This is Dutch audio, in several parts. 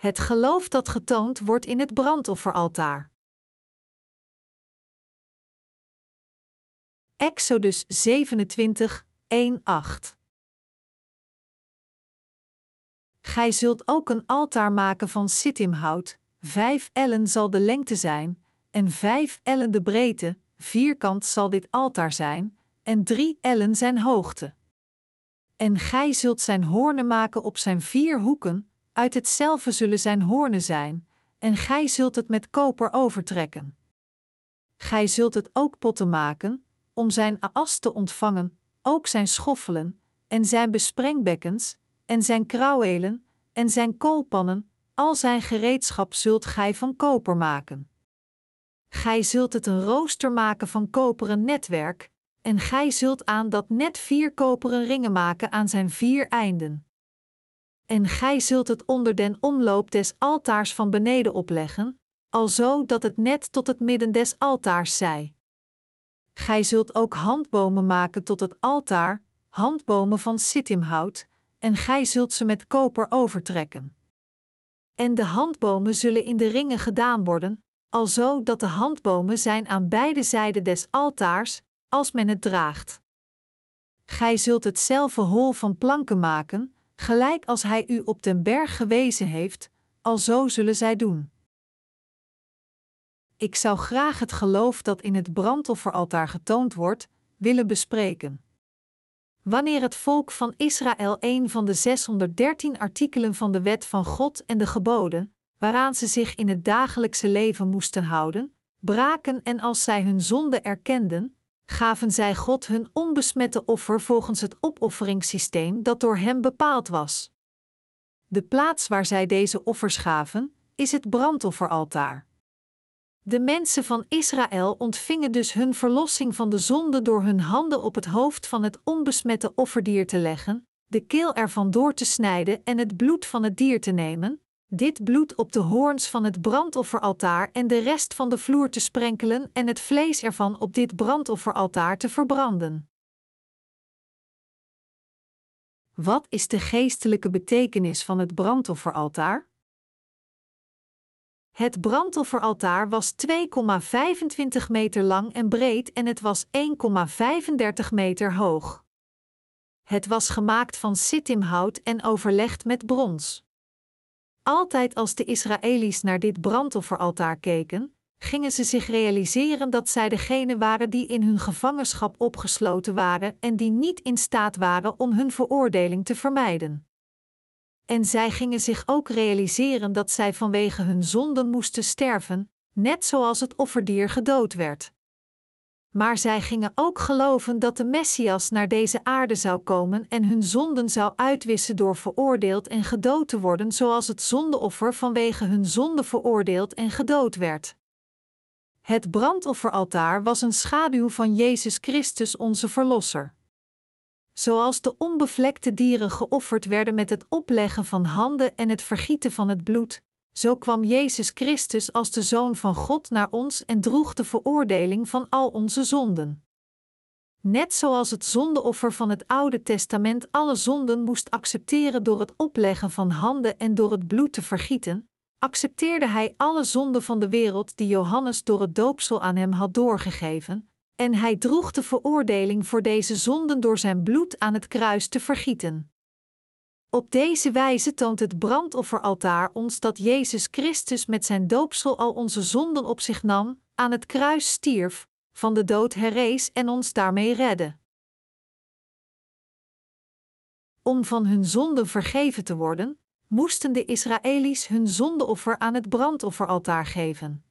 Het geloof dat getoond wordt in het brandofferaltaar. Exodus 27, 1, 8 Gij zult ook een altaar maken van sittimhout, vijf ellen zal de lengte zijn, en vijf ellen de breedte, vierkant zal dit altaar zijn, en drie ellen zijn hoogte. En gij zult zijn hoornen maken op zijn vier hoeken, uit hetzelfde zullen zijn hoornen zijn, en gij zult het met koper overtrekken. Gij zult het ook potten maken, om zijn aas te ontvangen, ook zijn schoffelen, en zijn besprengbekkens, en zijn krauwelen, en zijn koolpannen, al zijn gereedschap zult gij van koper maken. Gij zult het een rooster maken van koperen netwerk, en gij zult aan dat net vier koperen ringen maken aan zijn vier einden. En gij zult het onder den omloop des altaars van beneden opleggen, alzo dat het net tot het midden des altaars zij. Gij zult ook handbomen maken tot het altaar, handbomen van sittimhout, en gij zult ze met koper overtrekken. En de handbomen zullen in de ringen gedaan worden, alzo dat de handbomen zijn aan beide zijden des altaars, als men het draagt. Gij zult hetzelfde hol van planken maken, gelijk als hij u op den berg gewezen heeft, alzo zullen zij doen. Ik zou graag het geloof dat in het brandofferaltaar getoond wordt, willen bespreken. Wanneer het volk van Israël een van de 613 artikelen van de wet van God en de geboden, waaraan ze zich in het dagelijkse leven moesten houden, braken en als zij hun zonde erkenden, gaven zij God hun onbesmette offer volgens het opofferingssysteem dat door hem bepaald was. De plaats waar zij deze offers gaven, is het brandofferaltaar. De mensen van Israël ontvingen dus hun verlossing van de zonde door hun handen op het hoofd van het onbesmette offerdier te leggen, de keel ervan door te snijden en het bloed van het dier te nemen, dit bloed op de hoorns van het brandofferaltaar en de rest van de vloer te sprenkelen en het vlees ervan op dit brandofferaltaar te verbranden. Wat is de geestelijke betekenis van het brandofferaltaar? Het brandofferaltaar was 2,25 meter lang en breed en het was 1,35 meter hoog. Het was gemaakt van sittimhout en overlegd met brons. Altijd als de Israëli's naar dit brandofferaltaar keken, gingen ze zich realiseren dat zij degene waren die in hun gevangenschap opgesloten waren en die niet in staat waren om hun veroordeling te vermijden. En zij gingen zich ook realiseren dat zij vanwege hun zonden moesten sterven, net zoals het offerdier gedood werd. Maar zij gingen ook geloven dat de Messias naar deze aarde zou komen en hun zonden zou uitwissen door veroordeeld en gedood te worden, zoals het zondeoffer vanwege hun zonde veroordeeld en gedood werd. Het brandofferaltaar was een schaduw van Jezus Christus, onze Verlosser. Zoals de onbevlekte dieren geofferd werden met het opleggen van handen en het vergieten van het bloed, zo kwam Jezus Christus als de Zoon van God naar ons en droeg de veroordeling van al onze zonden. Net zoals het zondeoffer van het Oude Testament alle zonden moest accepteren door het opleggen van handen en door het bloed te vergieten, accepteerde hij alle zonden van de wereld die Johannes door het doopsel aan hem had doorgegeven, en hij droeg de veroordeling voor deze zonden door zijn bloed aan het kruis te vergieten. Op deze wijze toont het brandofferaltaar ons dat Jezus Christus met zijn doopsel al onze zonden op zich nam, aan het kruis stierf, van de dood herrees en ons daarmee redde. Om van hun zonden vergeven te worden, moesten de Israëli's hun zondeoffer aan het brandofferaltaar geven.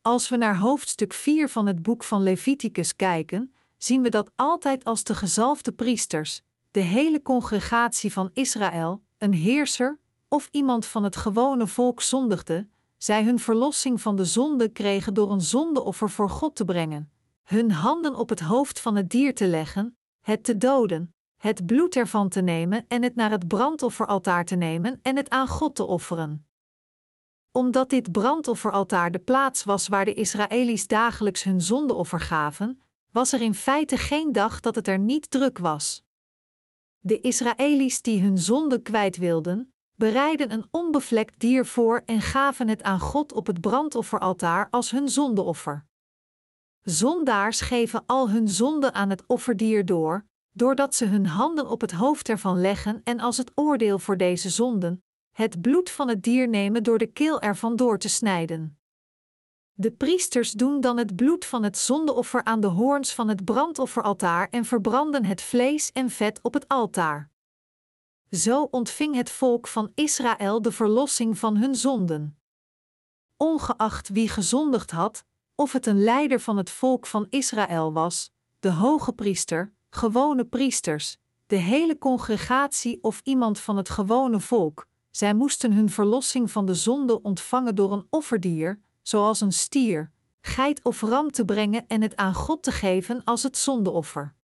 Als we naar hoofdstuk 4 van het boek van Leviticus kijken, zien we dat altijd als de gezalfde priesters, de hele congregatie van Israël, een heerser of iemand van het gewone volk zondigde, zij hun verlossing van de zonde kregen door een zondeoffer voor God te brengen, hun handen op het hoofd van het dier te leggen, het te doden, het bloed ervan te nemen en het naar het brandofferaltaar te nemen en het aan God te offeren. Omdat dit brandofferaltaar de plaats was waar de Israëli's dagelijks hun zondeoffer gaven, was er in feite geen dag dat het er niet druk was. De Israëli's die hun zonde kwijt wilden, bereidden een onbevlekt dier voor en gaven het aan God op het brandofferaltaar als hun zondeoffer. Zondaars geven al hun zonden aan het offerdier door, doordat ze hun handen op het hoofd ervan leggen en als het oordeel voor deze zonden, het bloed van het dier nemen door de keel ervan door te snijden. De priesters doen dan het bloed van het zondeoffer aan de hoorns van het brandofferaltaar en verbranden het vlees en vet op het altaar. Zo ontving het volk van Israël de verlossing van hun zonden. Ongeacht wie gezondigd had, of het een leider van het volk van Israël was, de hoge priester, gewone priesters, de hele congregatie of iemand van het gewone volk, zij moesten hun verlossing van de zonde ontvangen door een offerdier, zoals een stier, geit of ram te brengen en het aan God te geven als het zondeoffer.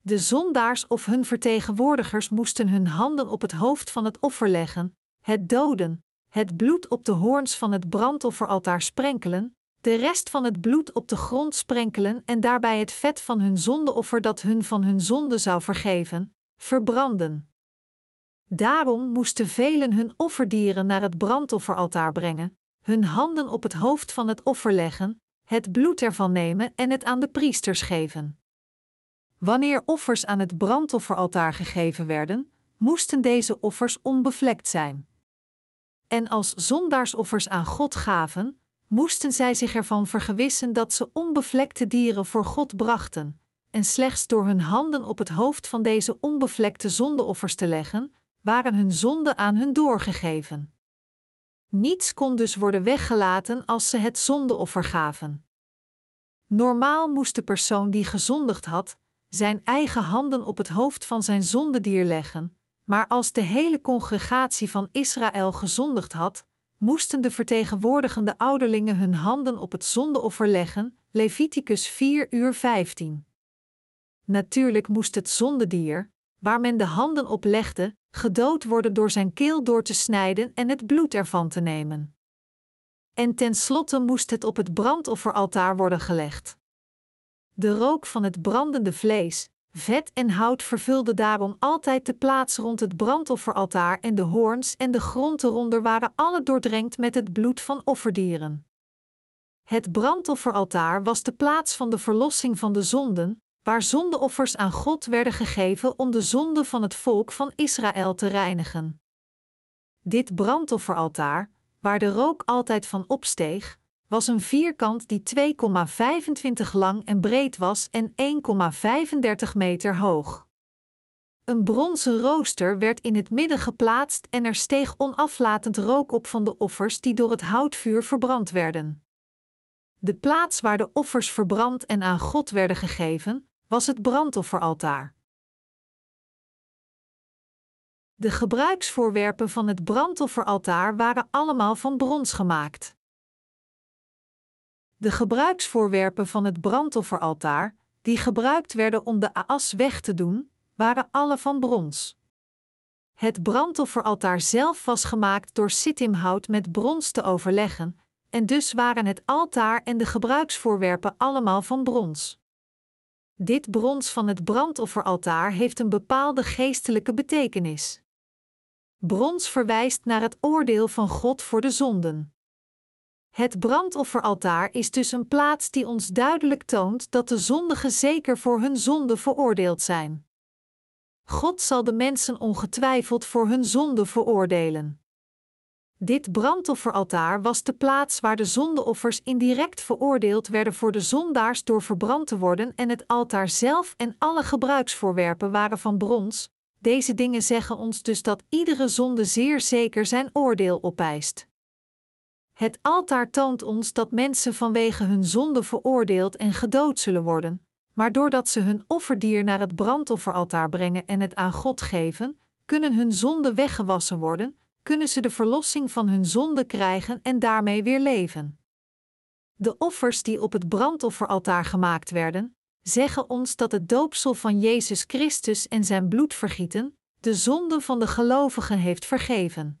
De zondaars of hun vertegenwoordigers moesten hun handen op het hoofd van het offer leggen, het doden, het bloed op de hoorns van het brandofferaltaar sprenkelen, de rest van het bloed op de grond sprenkelen en daarbij het vet van hun zondeoffer dat hun van hun zonde zou vergeven, verbranden. Daarom moesten velen hun offerdieren naar het brandofferaltaar brengen, hun handen op het hoofd van het offer leggen, het bloed ervan nemen en het aan de priesters geven. Wanneer offers aan het brandofferaltaar gegeven werden, moesten deze offers onbevlekt zijn. En als zondaarsoffers aan God gaven, moesten zij zich ervan vergewissen dat ze onbevlekte dieren voor God brachten, en slechts door hun handen op het hoofd van deze onbevlekte zondeoffers te leggen, waren hun zonden aan hun doorgegeven. Niets kon dus worden weggelaten als ze het zondeoffer gaven. Normaal moest de persoon die gezondigd had, zijn eigen handen op het hoofd van zijn zondedier leggen, maar als de hele congregatie van Israël gezondigd had, moesten de vertegenwoordigende ouderlingen hun handen op het zondeoffer leggen, Leviticus 4 uur 15. Natuurlijk moest het zondedier, waar men de handen op legde, gedood worden door zijn keel door te snijden en het bloed ervan te nemen. En tenslotte moest het op het brandofferaltaar worden gelegd. De rook van het brandende vlees, vet en hout vervulde daarom altijd de plaats rond het brandofferaltaar en de hoorns en de grond eronder waren alle doordrenkt met het bloed van offerdieren. Het brandofferaltaar was de plaats van de verlossing van de zonden, waar zondeoffers aan God werden gegeven om de zonde van het volk van Israël te reinigen. Dit brandofferaltaar, waar de rook altijd van opsteeg, was een vierkant die 2,25 lang en breed was en 1,35 meter hoog. Een bronzen rooster werd in het midden geplaatst en er steeg onaflatend rook op van de offers die door het houtvuur verbrand werden. De plaats waar de offers verbrand en aan God werden gegeven, was het brandofferaltaar. De gebruiksvoorwerpen van het brandofferaltaar waren allemaal van brons gemaakt. De gebruiksvoorwerpen van het brandofferaltaar, die gebruikt werden om de aas weg te doen, waren alle van brons. Het brandofferaltaar zelf was gemaakt door sittimhout met brons te overleggen, en dus waren het altaar en de gebruiksvoorwerpen allemaal van brons. Dit brons van het brandofferaltaar heeft een bepaalde geestelijke betekenis. Brons verwijst naar het oordeel van God voor de zonden. Het brandofferaltaar is dus een plaats die ons duidelijk toont dat de zondigen zeker voor hun zonde veroordeeld zijn. God zal de mensen ongetwijfeld voor hun zonde veroordelen. Dit brandofferaltaar was de plaats waar de zondeoffers indirect veroordeeld werden voor de zondaars door verbrand te worden en het altaar zelf en alle gebruiksvoorwerpen waren van brons. Deze dingen zeggen ons dus dat iedere zonde zeer zeker zijn oordeel opeist. Het altaar toont ons dat mensen vanwege hun zonde veroordeeld en gedood zullen worden, maar doordat ze hun offerdier naar het brandofferaltaar brengen en het aan God geven, kunnen hun zonden weggewassen worden kunnen ze de verlossing van hun zonde krijgen en daarmee weer leven. De offers die op het brandofferaltaar gemaakt werden, zeggen ons dat het doopsel van Jezus Christus en zijn bloedvergieten de zonde van de gelovigen heeft vergeven.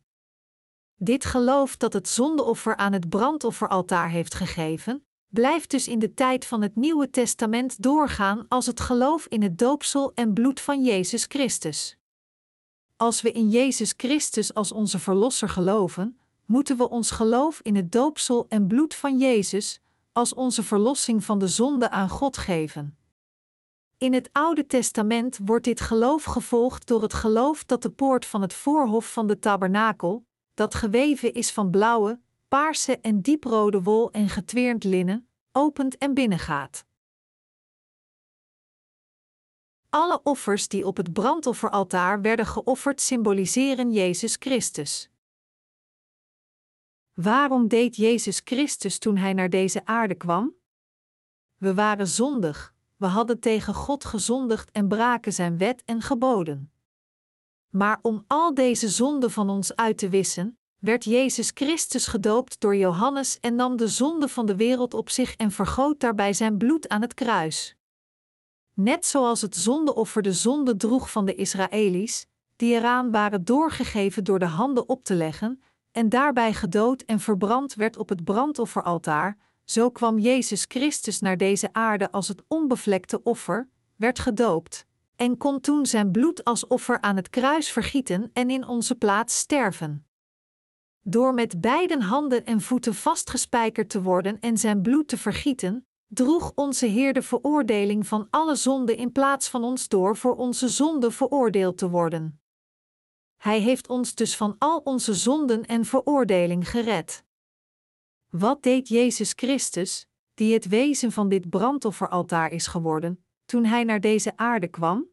Dit geloof dat het zondeoffer aan het brandofferaltaar heeft gegeven, blijft dus in de tijd van het Nieuwe Testament doorgaan als het geloof in het doopsel en bloed van Jezus Christus. Als we in Jezus Christus als onze Verlosser geloven, moeten we ons geloof in het doopsel en bloed van Jezus als onze verlossing van de zonde aan God geven. In het Oude Testament wordt dit geloof gevolgd door het geloof dat de poort van het voorhof van de tabernakel, dat geweven is van blauwe, paarse en dieprode wol en getweerd linnen, opent en binnengaat. Alle offers die op het brandofferaltaar werden geofferd symboliseren Jezus Christus. Waarom deed Jezus Christus toen hij naar deze aarde kwam? We waren zondig, we hadden tegen God gezondigd en braken zijn wet en geboden. Maar om al deze zonden van ons uit te wissen, werd Jezus Christus gedoopt door Johannes en nam de zonde van de wereld op zich en vergoot daarbij zijn bloed aan het kruis. Net zoals het zondeoffer de zonde droeg van de Israëli's, die eraan waren doorgegeven door de handen op te leggen, en daarbij gedood en verbrand werd op het brandofferaltaar, zo kwam Jezus Christus naar deze aarde als het onbevlekte offer, werd gedoopt, en kon toen zijn bloed als offer aan het kruis vergieten en in onze plaats sterven. Door met beide handen en voeten vastgespijkerd te worden en zijn bloed te vergieten, droeg onze Heer de veroordeling van alle zonde in plaats van ons door voor onze zonde veroordeeld te worden. Hij heeft ons dus van al onze zonden en veroordeling gered. Wat deed Jezus Christus, die het wezen van dit brandofferaltaar is geworden, toen hij naar deze aarde kwam?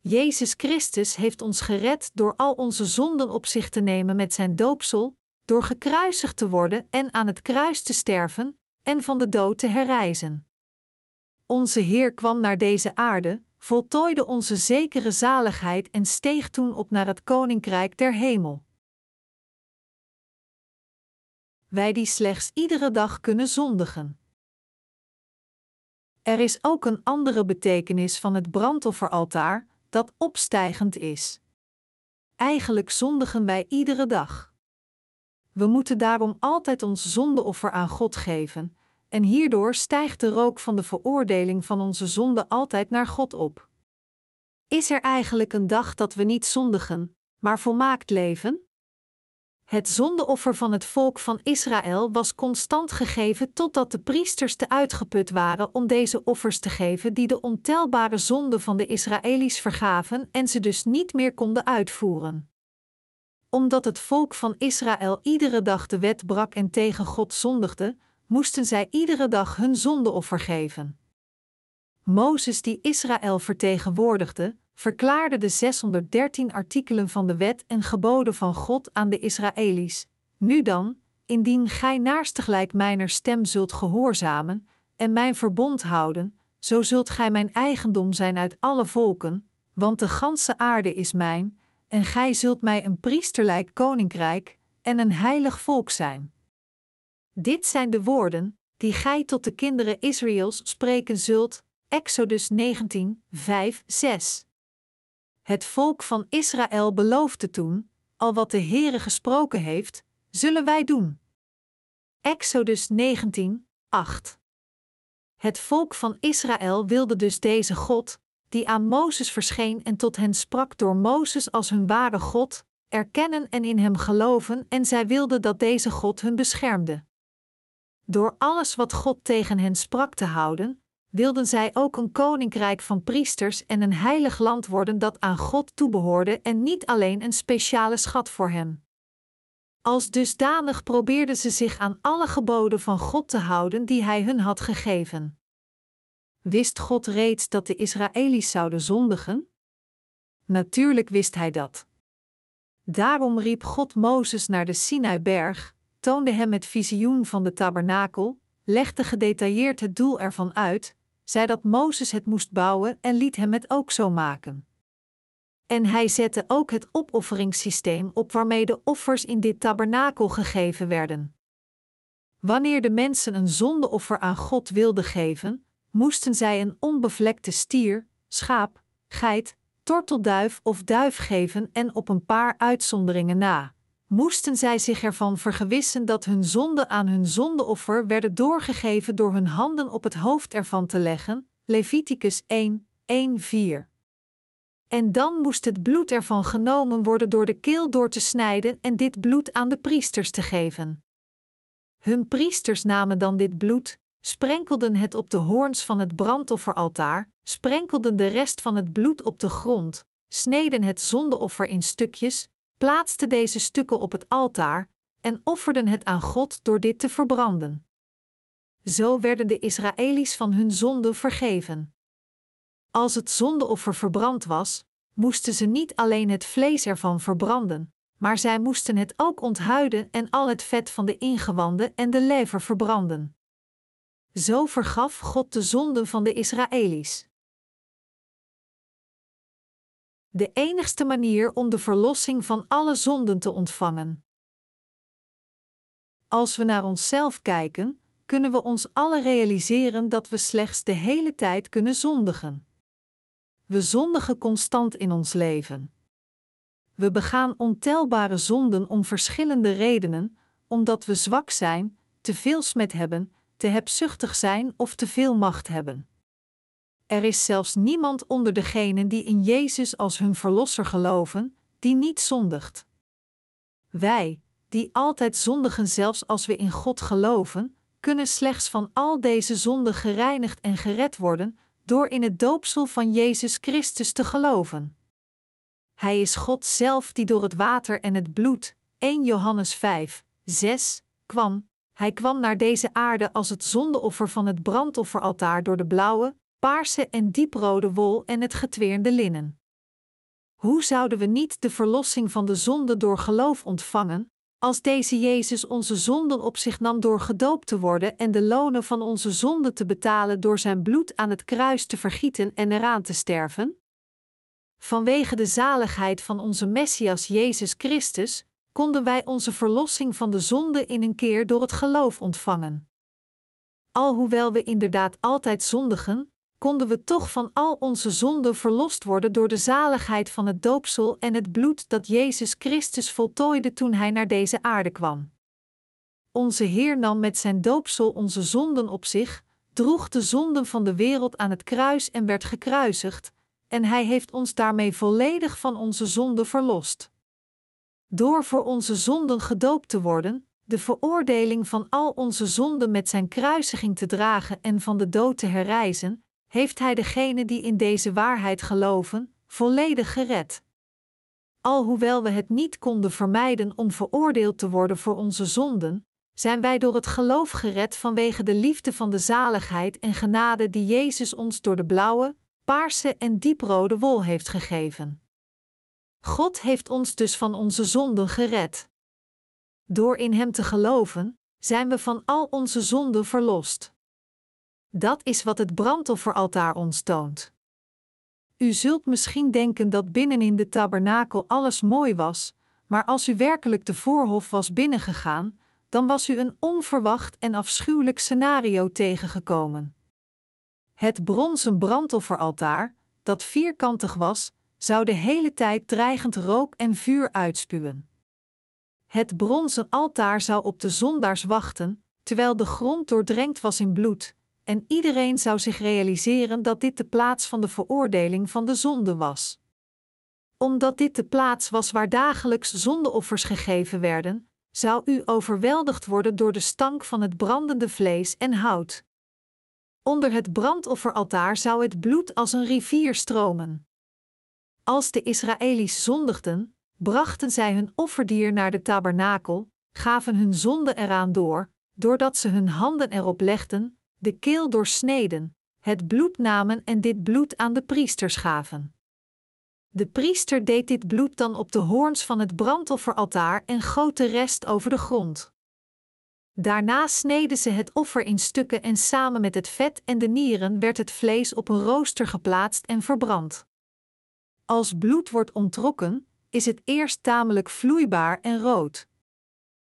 Jezus Christus heeft ons gered door al onze zonden op zich te nemen met zijn doopsel, door gekruisigd te worden en aan het kruis te sterven en van de dood te herrijzen. Onze Heer kwam naar deze aarde, voltooide onze zekere zaligheid en steeg toen op naar het koninkrijk der hemel. Wij die slechts iedere dag kunnen zondigen. Er is ook een andere betekenis van het brandofferaltaar, dat opstijgend is. Eigenlijk zondigen wij iedere dag. We moeten daarom altijd ons zondeoffer aan God geven, en hierdoor stijgt de rook van de veroordeling van onze zonde altijd naar God op. Is er eigenlijk een dag dat we niet zondigen, maar volmaakt leven? Het zondeoffer van het volk van Israël was constant gegeven totdat de priesters te uitgeput waren om deze offers te geven die de ontelbare zonden van de Israëli's vergaven en ze dus niet meer konden uitvoeren. Omdat het volk van Israël iedere dag de wet brak en tegen God zondigde, moesten zij iedere dag hun zondeoffer geven. Mozes, die Israël vertegenwoordigde, verklaarde de 613 artikelen van de wet en geboden van God aan de Israëli's. Nu dan, indien gij naarstegelijk mijner stem zult gehoorzamen en mijn verbond houden, zo zult gij mijn eigendom zijn uit alle volken, want de ganse aarde is mijn, en gij zult mij een priesterlijk koninkrijk en een heilig volk zijn. Dit zijn de woorden die gij tot de kinderen Israëls spreken zult. Exodus 19, 5, 6. Het volk van Israël beloofde toen: al wat de Heere gesproken heeft, zullen wij doen. Exodus 19, 8. Het volk van Israël wilde dus deze God, die aan Mozes verscheen en tot hen sprak door Mozes als hun ware God, erkennen en in hem geloven, en zij wilden dat deze God hun beschermde. Door alles wat God tegen hen sprak te houden, wilden zij ook een koninkrijk van priesters en een heilig land worden dat aan God toebehoorde en niet alleen een speciale schat voor hem. Als dusdanig probeerden ze zich aan alle geboden van God te houden die Hij hun had gegeven. Wist God reeds dat de Israëli's zouden zondigen? Natuurlijk wist Hij dat. Daarom riep God Mozes naar de Sinaiberg, toonde hem het visioen van de tabernakel, legde gedetailleerd het doel ervan uit, zei dat Mozes het moest bouwen en liet hem het ook zo maken. En hij zette ook het opofferingssysteem op waarmee de offers in dit tabernakel gegeven werden. Wanneer de mensen een zondeoffer aan God wilden geven, moesten zij een onbevlekte stier, schaap, geit, tortelduif of duif geven en op een paar uitzonderingen na moesten zij zich ervan vergewissen dat hun zonden aan hun zondeoffer werden doorgegeven door hun handen op het hoofd ervan te leggen. Leviticus 1, 1, 4. en dan moest het bloed ervan genomen worden door de keel door te snijden en dit bloed aan de priesters te geven. Hun priesters namen dan dit bloed, sprenkelden het op de hoorns van het brandofferaltaar, sprenkelden de rest van het bloed op de grond, sneden het zondeoffer in stukjes, plaatsten deze stukken op het altaar en offerden het aan God door dit te verbranden. Zo werden de Israëli's van hun zonde vergeven. Als het zondeoffer verbrand was, moesten ze niet alleen het vlees ervan verbranden, maar zij moesten het ook onthuiden en al het vet van de ingewanden en de lever verbranden. Zo vergaf God de zonden van de Israëli's. De enigste manier om de verlossing van alle zonden te ontvangen. Als we naar onszelf kijken, kunnen we ons alle realiseren dat we slechts de hele tijd kunnen zondigen. We zondigen constant in ons leven. We begaan ontelbare zonden om verschillende redenen, omdat we zwak zijn, te veel smet hebben, te hebzuchtig zijn of te veel macht hebben. Er is zelfs niemand onder degenen die in Jezus als hun verlosser geloven, die niet zondigt. Wij, die altijd zondigen zelfs als we in God geloven, kunnen slechts van al deze zonden gereinigd en gered worden door in het doopsel van Jezus Christus te geloven. Hij is God zelf die door het water en het bloed, 1 Johannes 5, 6, kwam. Hij kwam naar deze aarde als het zondeoffer van het brandofferaltaar door de blauwe, paarse en dieprode wol en het getweerde linnen. Hoe zouden we niet de verlossing van de zonde door geloof ontvangen, als deze Jezus onze zonden op zich nam door gedoopt te worden en de lonen van onze zonden te betalen door zijn bloed aan het kruis te vergieten en eraan te sterven? Vanwege de zaligheid van onze Messias Jezus Christus, konden wij onze verlossing van de zonde in een keer door het geloof ontvangen. Alhoewel we inderdaad altijd zondigen, konden we toch van al onze zonden verlost worden door de zaligheid van het doopsel en het bloed dat Jezus Christus voltooide toen Hij naar deze aarde kwam. Onze Heer nam met zijn doopsel onze zonden op zich, droeg de zonden van de wereld aan het kruis en werd gekruisigd, en Hij heeft ons daarmee volledig van onze zonden verlost. Door voor onze zonden gedoopt te worden, de veroordeling van al onze zonden met zijn kruisiging te dragen en van de dood te herrijzen, heeft Hij degene die in deze waarheid geloven, volledig gered. Alhoewel we het niet konden vermijden om veroordeeld te worden voor onze zonden, zijn wij door het geloof gered vanwege de liefde van de zaligheid en genade die Jezus ons door de blauwe, paarse en dieprode wol heeft gegeven. God heeft ons dus van onze zonden gered. Door in Hem te geloven, zijn we van al onze zonden verlost. Dat is wat het brandofferaltaar ons toont. U zult misschien denken dat binnenin de tabernakel alles mooi was, maar als u werkelijk de voorhof was binnengegaan, dan was u een onverwacht en afschuwelijk scenario tegengekomen. Het bronzen brandofferaltaar, dat vierkantig was, zou de hele tijd dreigend rook en vuur uitspuwen. Het bronzen altaar zou op de zondaars wachten, terwijl de grond doordrenkt was in bloed, en iedereen zou zich realiseren dat dit de plaats van de veroordeling van de zonde was. Omdat dit de plaats was waar dagelijks zondeoffers gegeven werden, zou u overweldigd worden door de stank van het brandende vlees en hout. Onder het brandofferaltaar zou het bloed als een rivier stromen. Als de Israëli's zondigden, brachten zij hun offerdier naar de tabernakel, gaven hun zonde eraan door, doordat ze hun handen erop legden, de keel doorsneden, het bloed namen en dit bloed aan de priesters gaven. De priester deed dit bloed dan op de hoorns van het brandofferaltaar en goot de rest over de grond. Daarna sneden ze het offer in stukken en samen met het vet en de nieren werd het vlees op een rooster geplaatst en verbrand. Als bloed wordt ontrokken, is het eerst tamelijk vloeibaar en rood.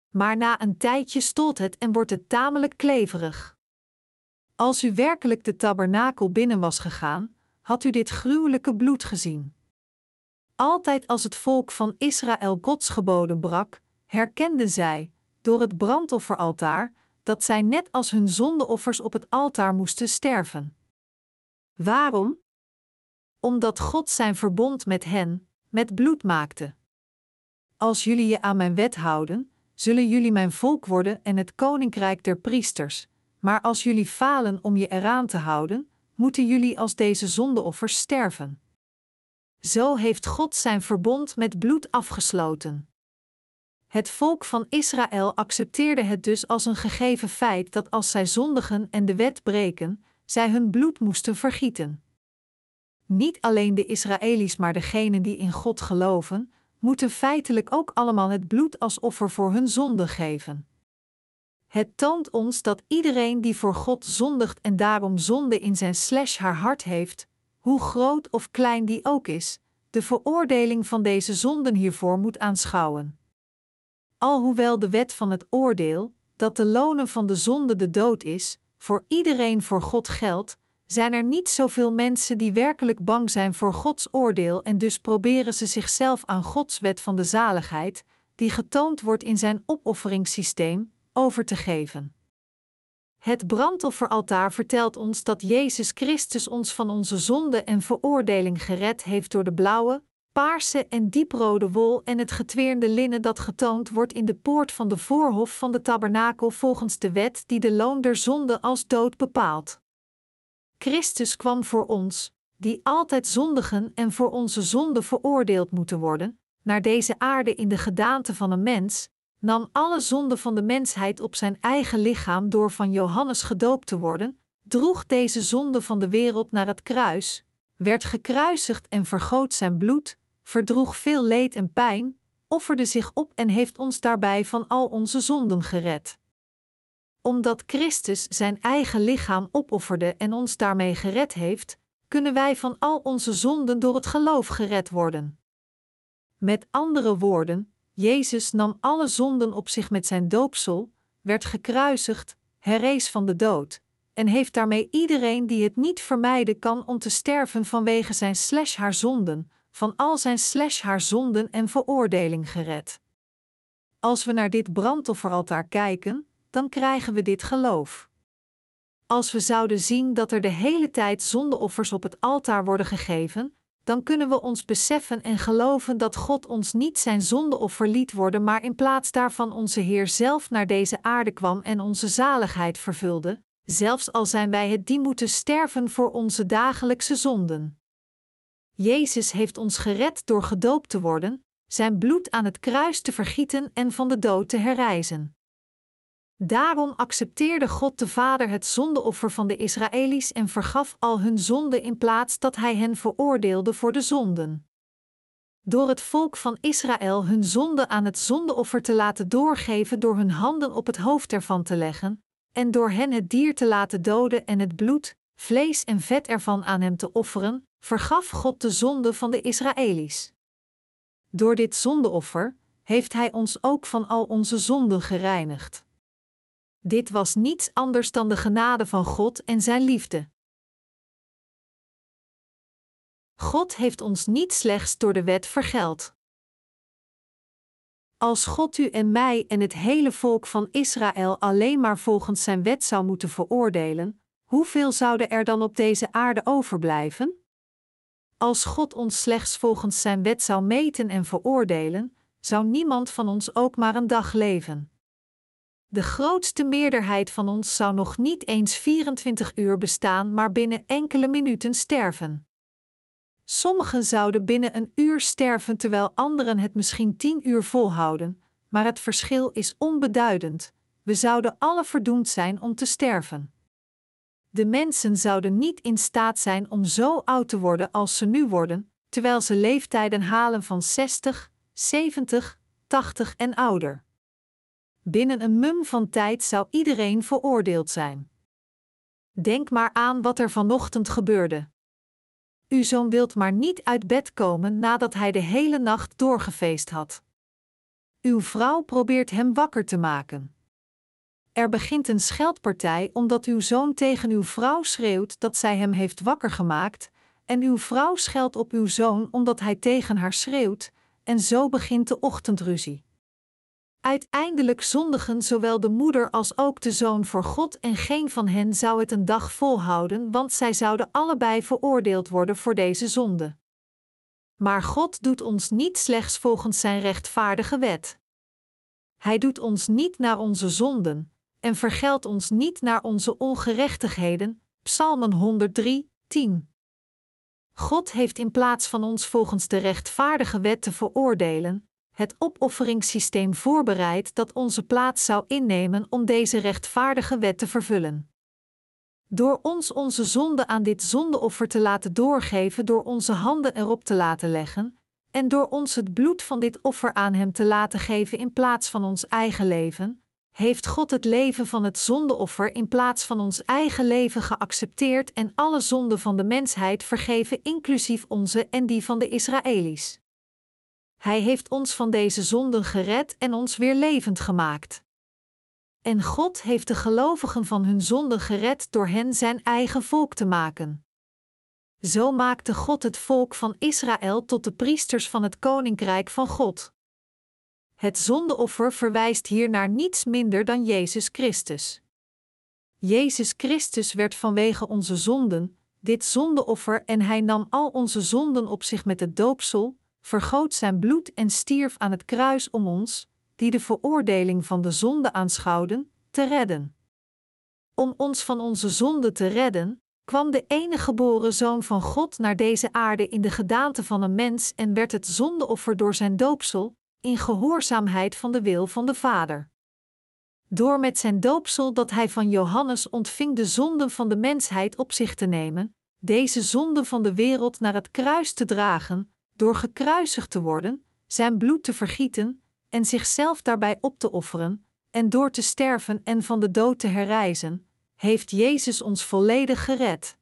Maar na een tijdje stolt het en wordt het tamelijk kleverig. Als u werkelijk de tabernakel binnen was gegaan, had u dit gruwelijke bloed gezien. Altijd als het volk van Israël Gods geboden brak, herkenden zij, door het brandofferaltaar, dat zij net als hun zondeoffers op het altaar moesten sterven. Waarom? Omdat God zijn verbond met hen, met bloed maakte. Als jullie je aan mijn wet houden, zullen jullie mijn volk worden en het koninkrijk der priesters, maar als jullie falen om je eraan te houden, moeten jullie als deze zondeoffers sterven. Zo heeft God zijn verbond met bloed afgesloten. Het volk van Israël accepteerde het dus als een gegeven feit dat als zij zondigen en de wet breken, zij hun bloed moesten vergieten. Niet alleen de Israëli's, maar degenen die in God geloven, moeten feitelijk ook allemaal het bloed als offer voor hun zonde geven. Het toont ons dat iedereen die voor God zondigt en daarom zonde in zijn slash haar hart heeft, hoe groot of klein die ook is, de veroordeling van deze zonden hiervoor moet aanschouwen. Alhoewel de wet van het oordeel, dat de lonen van de zonde de dood is, voor iedereen voor God geldt, zijn er niet zoveel mensen die werkelijk bang zijn voor Gods oordeel en dus proberen ze zichzelf aan Gods wet van de zaligheid, die getoond wordt in zijn opofferingssysteem, over te geven. Het brandofferaltaar vertelt ons dat Jezus Christus ons van onze zonde en veroordeling gered heeft door de blauwe, paarse en dieprode wol en het getweerde linnen dat getoond wordt in de poort van de voorhof van de tabernakel volgens de wet die de loon der zonde als dood bepaalt. Christus kwam voor ons, die altijd zondigen en voor onze zonde veroordeeld moeten worden, naar deze aarde in de gedaante van een mens, nam alle zonde van de mensheid op zijn eigen lichaam door van Johannes gedoopt te worden, droeg deze zonde van de wereld naar het kruis, werd gekruisigd en vergoot zijn bloed, verdroeg veel leed en pijn, offerde zich op en heeft ons daarbij van al onze zonden gered. Omdat Christus zijn eigen lichaam opofferde en ons daarmee gered heeft, kunnen wij van al onze zonden door het geloof gered worden. Met andere woorden, Jezus nam alle zonden op zich met zijn doopsel, werd gekruisigd, herrees van de dood, en heeft daarmee iedereen die het niet vermijden kan om te sterven vanwege zijn slash haar zonden, van al zijn slash haar zonden en veroordeling gered. Als we naar dit brandofferaltaar kijken, dan krijgen we dit geloof. Als we zouden zien dat er de hele tijd zondeoffers op het altaar worden gegeven, dan kunnen we ons beseffen en geloven dat God ons niet zijn zondeoffer liet worden, maar in plaats daarvan onze Heer zelf naar deze aarde kwam en onze zaligheid vervulde, zelfs al zijn wij het die moeten sterven voor onze dagelijkse zonden. Jezus heeft ons gered door gedoopt te worden, zijn bloed aan het kruis te vergieten en van de dood te herrijzen. Daarom accepteerde God de Vader het zondeoffer van de Israëli's en vergaf al hun zonden in plaats dat hij hen veroordeelde voor de zonden. Door het volk van Israël hun zonde aan het zondeoffer te laten doorgeven door hun handen op het hoofd ervan te leggen, en door hen het dier te laten doden en het bloed, vlees en vet ervan aan hem te offeren, vergaf God de zonde van de Israëli's. Door dit zondeoffer heeft Hij ons ook van al onze zonden gereinigd. Dit was niets anders dan de genade van God en Zijn liefde. God heeft ons niet slechts door de wet vergeld. Als God u en mij en het hele volk van Israël alleen maar volgens Zijn wet zou moeten veroordelen, hoeveel zouden er dan op deze aarde overblijven? Als God ons slechts volgens Zijn wet zou meten en veroordelen, zou niemand van ons ook maar een dag leven. De grootste meerderheid van ons zou nog niet eens 24 uur bestaan, maar binnen enkele minuten sterven. Sommigen zouden binnen een uur sterven terwijl anderen het misschien tien uur volhouden, maar het verschil is onbeduidend. We zouden alle verdoemd zijn om te sterven. De mensen zouden niet in staat zijn om zo oud te worden als ze nu worden, terwijl ze leeftijden halen van 60, 70, 80 en ouder. Binnen een mum van tijd zou iedereen veroordeeld zijn. Denk maar aan wat er vanochtend gebeurde. Uw zoon wilt maar niet uit bed komen nadat hij de hele nacht doorgefeest had. Uw vrouw probeert hem wakker te maken. Er begint een scheldpartij omdat uw zoon tegen uw vrouw schreeuwt dat zij hem heeft wakker gemaakt, en uw vrouw scheldt op uw zoon omdat hij tegen haar schreeuwt, en zo begint de ochtendruzie. Uiteindelijk zondigen zowel de moeder als ook de zoon voor God en geen van hen zou het een dag volhouden, want zij zouden allebei veroordeeld worden voor deze zonde. Maar God doet ons niet slechts volgens zijn rechtvaardige wet. Hij doet ons niet naar onze zonden en vergeldt ons niet naar onze ongerechtigheden. Psalmen 103, 10. God heeft in plaats van ons volgens de rechtvaardige wet te veroordelen, het opofferingssysteem voorbereid dat onze plaats zou innemen om deze rechtvaardige wet te vervullen. Door ons onze zonde aan dit zondeoffer te laten doorgeven, door onze handen erop te laten leggen, en door ons het bloed van dit offer aan Hem te laten geven in plaats van ons eigen leven, heeft God het leven van het zondeoffer in plaats van ons eigen leven geaccepteerd en alle zonden van de mensheid vergeven, inclusief onze en die van de Israëli's. Hij heeft ons van deze zonden gered en ons weer levend gemaakt. En God heeft de gelovigen van hun zonden gered door hen zijn eigen volk te maken. Zo maakte God het volk van Israël tot de priesters van het koninkrijk van God. Het zondeoffer verwijst hier naar niets minder dan Jezus Christus. Jezus Christus werd vanwege onze zonden, dit zondeoffer en hij nam al onze zonden op zich met het doopsel, vergoot zijn bloed en stierf aan het kruis om ons, die de veroordeling van de zonde aanschouwden, te redden. Om ons van onze zonde te redden, kwam de enige geboren Zoon van God naar deze aarde in de gedaante van een mens en werd het zondeoffer door zijn doopsel, in gehoorzaamheid van de wil van de Vader. Door met zijn doopsel dat hij van Johannes ontving de zonden van de mensheid op zich te nemen, deze zonden van de wereld naar het kruis te dragen, door gekruisigd te worden, zijn bloed te vergieten en zichzelf daarbij op te offeren, en door te sterven en van de dood te herrijzen, heeft Jezus ons volledig gered.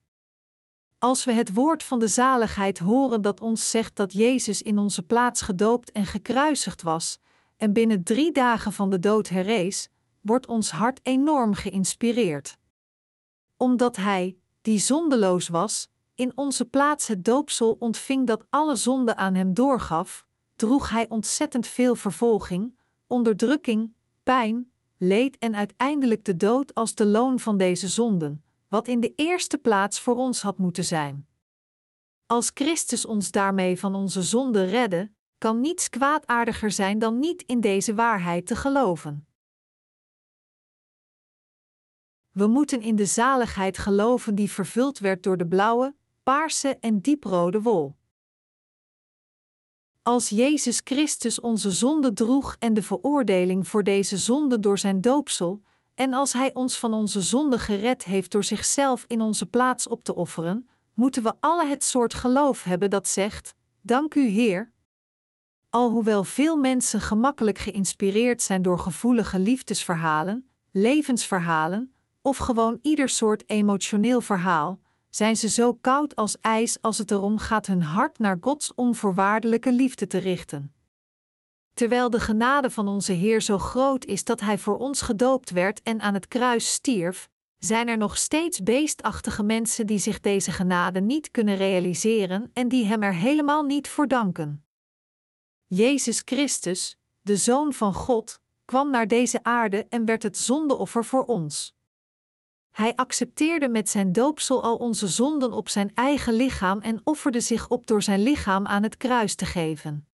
Als we het woord van de zaligheid horen dat ons zegt dat Jezus in onze plaats gedoopt en gekruisigd was, en binnen drie dagen van de dood herrees, wordt ons hart enorm geïnspireerd. Omdat Hij, die zondeloos was, in onze plaats het doopsel ontving dat alle zonde aan Hem doorgaf, droeg Hij ontzettend veel vervolging, onderdrukking, pijn, leed en uiteindelijk de dood als de loon van deze zonden wat in de eerste plaats voor ons had moeten zijn. Als Christus ons daarmee van onze zonde redde, kan niets kwaadaardiger zijn dan niet in deze waarheid te geloven. We moeten in de zaligheid geloven die vervuld werd door de blauwe, paarse en dieprode wol. Als Jezus Christus onze zonde droeg en de veroordeling voor deze zonde door zijn doopsel, en als Hij ons van onze zonde gered heeft door zichzelf in onze plaats op te offeren, moeten we alle het soort geloof hebben dat zegt: Dank u, Heer. Alhoewel veel mensen gemakkelijk geïnspireerd zijn door gevoelige liefdesverhalen, levensverhalen of gewoon ieder soort emotioneel verhaal, zijn ze zo koud als ijs als het erom gaat hun hart naar Gods onvoorwaardelijke liefde te richten. Terwijl de genade van onze Heer zo groot is dat Hij voor ons gedoopt werd en aan het kruis stierf, zijn er nog steeds beestachtige mensen die zich deze genade niet kunnen realiseren en die Hem er helemaal niet voor danken. Jezus Christus, de Zoon van God, kwam naar deze aarde en werd het zondeoffer voor ons. Hij accepteerde met zijn doopsel al onze zonden op zijn eigen lichaam en offerde zich op door zijn lichaam aan het kruis te geven.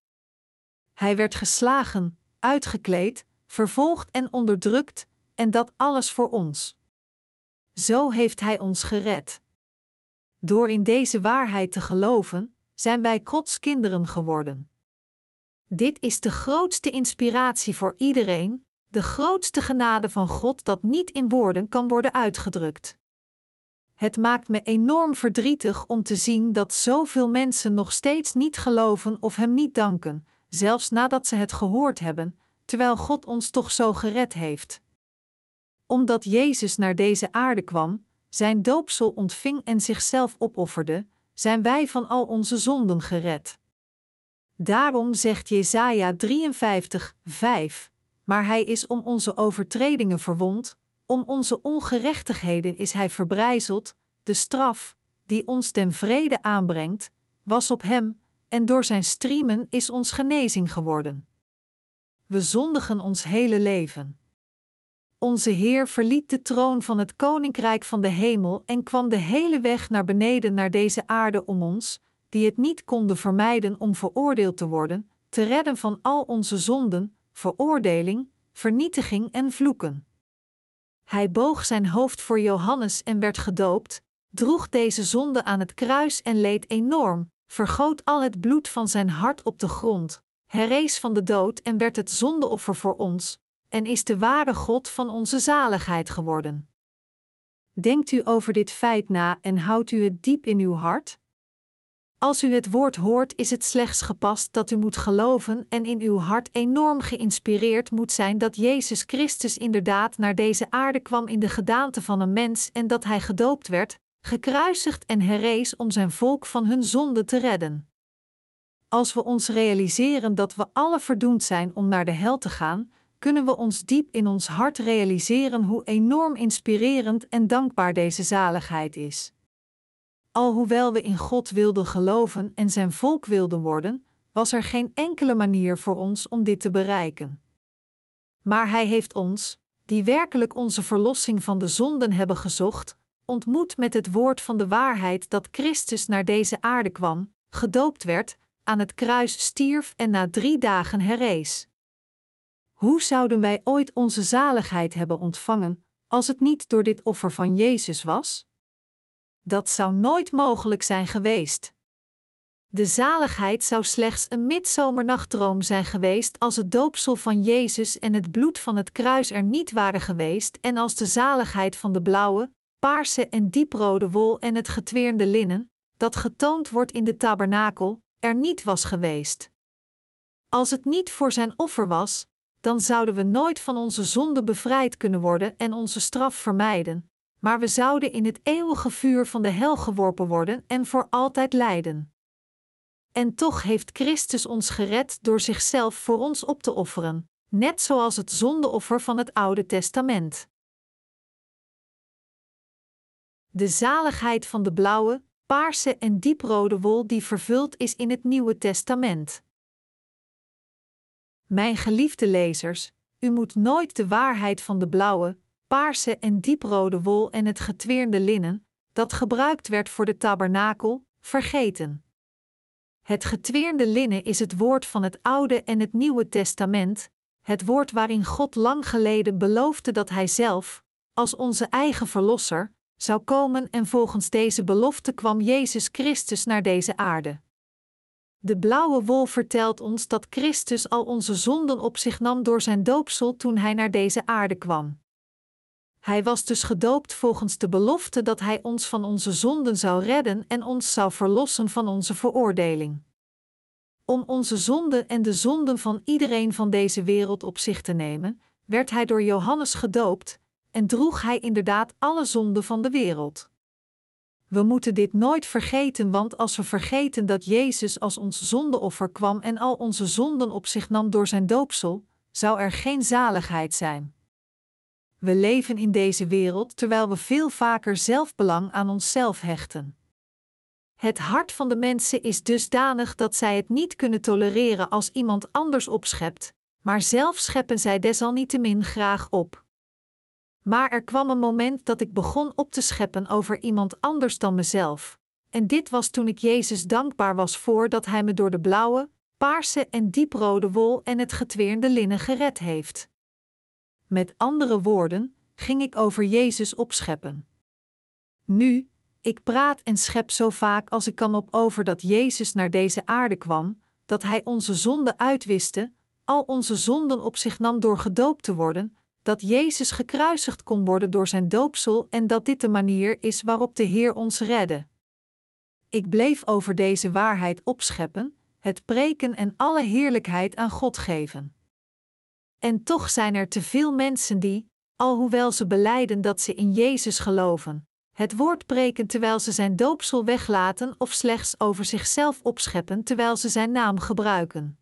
Hij werd geslagen, uitgekleed, vervolgd en onderdrukt, en dat alles voor ons. Zo heeft Hij ons gered. Door in deze waarheid te geloven, zijn wij Gods kinderen geworden. Dit is de grootste inspiratie voor iedereen, de grootste genade van God dat niet in woorden kan worden uitgedrukt. Het maakt me enorm verdrietig om te zien dat zoveel mensen nog steeds niet geloven of Hem niet danken, zelfs nadat ze het gehoord hebben, terwijl God ons toch zo gered heeft. Omdat Jezus naar deze aarde kwam, zijn doopsel ontving en zichzelf opofferde, zijn wij van al onze zonden gered. Daarom zegt Jesaja 53, 5, maar hij is om onze overtredingen verwond, om onze ongerechtigheden is hij verbrijzeld, de straf, die ons ten vrede aanbrengt, was op hem, en door zijn striemen is ons genezing geworden. we zondigen ons hele leven. Onze Heer verliet de troon van het koninkrijk van de hemel en kwam de hele weg naar beneden naar deze aarde om ons, die het niet konden vermijden om veroordeeld te worden, te redden van al onze zonden, veroordeling, vernietiging en vloeken. Hij boog zijn hoofd voor Johannes en werd gedoopt, droeg deze zonde aan het kruis en leed enorm, vergoot al het bloed van zijn hart op de grond, herrees van de dood en werd het zondeoffer voor ons, en is de ware God van onze zaligheid geworden. Denkt u over dit feit na en houdt u het diep in uw hart? Als u het woord hoort, is het slechts gepast dat u moet geloven en in uw hart enorm geïnspireerd moet zijn dat Jezus Christus inderdaad naar deze aarde kwam in de gedaante van een mens en dat hij gedoopt werd, gekruisigd en herrees om zijn volk van hun zonde te redden. Als we ons realiseren dat we alle verdoemd zijn om naar de hel te gaan, kunnen we ons diep in ons hart realiseren hoe enorm inspirerend en dankbaar deze zaligheid is. Alhoewel we in God wilden geloven en zijn volk wilden worden, was er geen enkele manier voor ons om dit te bereiken. Maar Hij heeft ons, die werkelijk onze verlossing van de zonden hebben gezocht, ontmoet met het woord van de waarheid dat Christus naar deze aarde kwam, gedoopt werd, aan het kruis stierf en na drie dagen herrees. Hoe zouden wij ooit onze zaligheid hebben ontvangen, als het niet door dit offer van Jezus was? Dat zou nooit mogelijk zijn geweest. De zaligheid zou slechts een midzomernachtdroom zijn geweest als het doopsel van Jezus en het bloed van het kruis er niet waren geweest en als de zaligheid van de blauwe, paarse en dieprode wol en het getweerde linnen, dat getoond wordt in de tabernakel, er niet was geweest. Als het niet voor zijn offer was, dan zouden we nooit van onze zonde bevrijd kunnen worden en onze straf vermijden, maar we zouden in het eeuwige vuur van de hel geworpen worden en voor altijd lijden. En toch heeft Christus ons gered door zichzelf voor ons op te offeren, net zoals het zondeoffer van het Oude Testament. De zaligheid van de blauwe, paarse en dieprode wol die vervuld is in het Nieuwe Testament. Mijn geliefde lezers, u moet nooit de waarheid van de blauwe, paarse en dieprode wol en het getweerde linnen, dat gebruikt werd voor de tabernakel, vergeten. Het getweerde linnen is het woord van het Oude en het Nieuwe Testament, het woord waarin God lang geleden beloofde dat Hij zelf, als onze eigen Verlosser, zou komen en volgens deze belofte kwam Jezus Christus naar deze aarde. De blauwe wol vertelt ons dat Christus al onze zonden op zich nam door zijn doopsel toen hij naar deze aarde kwam. Hij was dus gedoopt volgens de belofte dat hij ons van onze zonden zou redden en ons zou verlossen van onze veroordeling. Om onze zonden en de zonden van iedereen van deze wereld op zich te nemen, werd hij door Johannes gedoopt en droeg hij inderdaad alle zonden van de wereld. We moeten dit nooit vergeten, want als we vergeten dat Jezus als ons zondeoffer kwam en al onze zonden op zich nam door zijn doopsel, zou er geen zaligheid zijn. We leven in deze wereld terwijl we veel vaker zelfbelang aan onszelf hechten. Het hart van de mensen is dusdanig dat zij het niet kunnen tolereren als iemand anders opschept, maar zelf scheppen zij desalniettemin graag op. Maar er kwam een moment dat ik begon op te scheppen over iemand anders dan mezelf. En dit was toen ik Jezus dankbaar was voor dat Hij me door de blauwe, paarse en dieprode wol en het getweerde linnen gered heeft. Met andere woorden, ging ik over Jezus opscheppen. Nu, ik praat en schep zo vaak als ik kan op over dat Jezus naar deze aarde kwam, dat Hij onze zonden uitwiste, al onze zonden op zich nam door gedoopt te worden, dat Jezus gekruisigd kon worden door zijn doopsel en dat dit de manier is waarop de Heer ons redde. Ik bleef over deze waarheid opscheppen, het preken en alle heerlijkheid aan God geven. En toch zijn er te veel mensen die, alhoewel ze beleiden dat ze in Jezus geloven, het woord preken terwijl ze zijn doopsel weglaten of slechts over zichzelf opscheppen terwijl ze zijn naam gebruiken.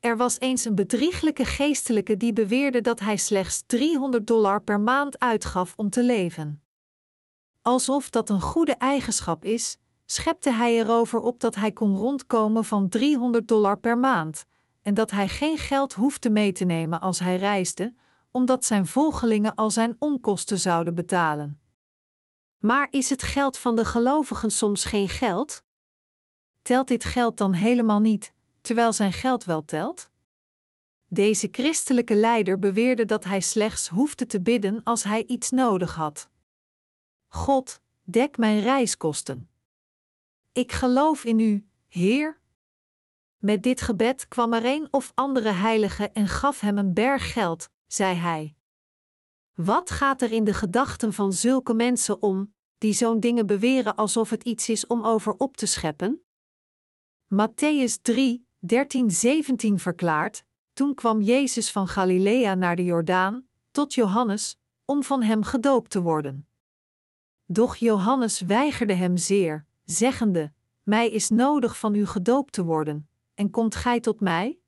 Er was eens een bedrieglijke geestelijke die beweerde dat hij slechts 300 dollar per maand uitgaf om te leven. Alsof dat een goede eigenschap is, schepte hij erover op dat hij kon rondkomen van 300 dollar per maand, en dat hij geen geld hoefde mee te nemen als hij reisde, omdat zijn volgelingen al zijn onkosten zouden betalen. Maar is het geld van de gelovigen soms geen geld? Telt dit geld dan helemaal niet, terwijl zijn geld wel telt? Deze christelijke leider beweerde dat hij slechts hoefde te bidden als hij iets nodig had. God, dek mijn reiskosten. Ik geloof in u, Heer. Met dit gebed kwam er een of andere heilige en gaf hem een berg geld, zei hij. Wat gaat er in de gedachten van zulke mensen om, die zo'n dingen beweren alsof het iets is om over op te scheppen? Matthäus 3, 13, 17 verklaart: Toen kwam Jezus van Galilea naar de Jordaan, tot Johannes, om van hem gedoopt te worden. Doch Johannes weigerde hem zeer, zeggende: Mij is nodig van u gedoopt te worden, en komt gij tot mij?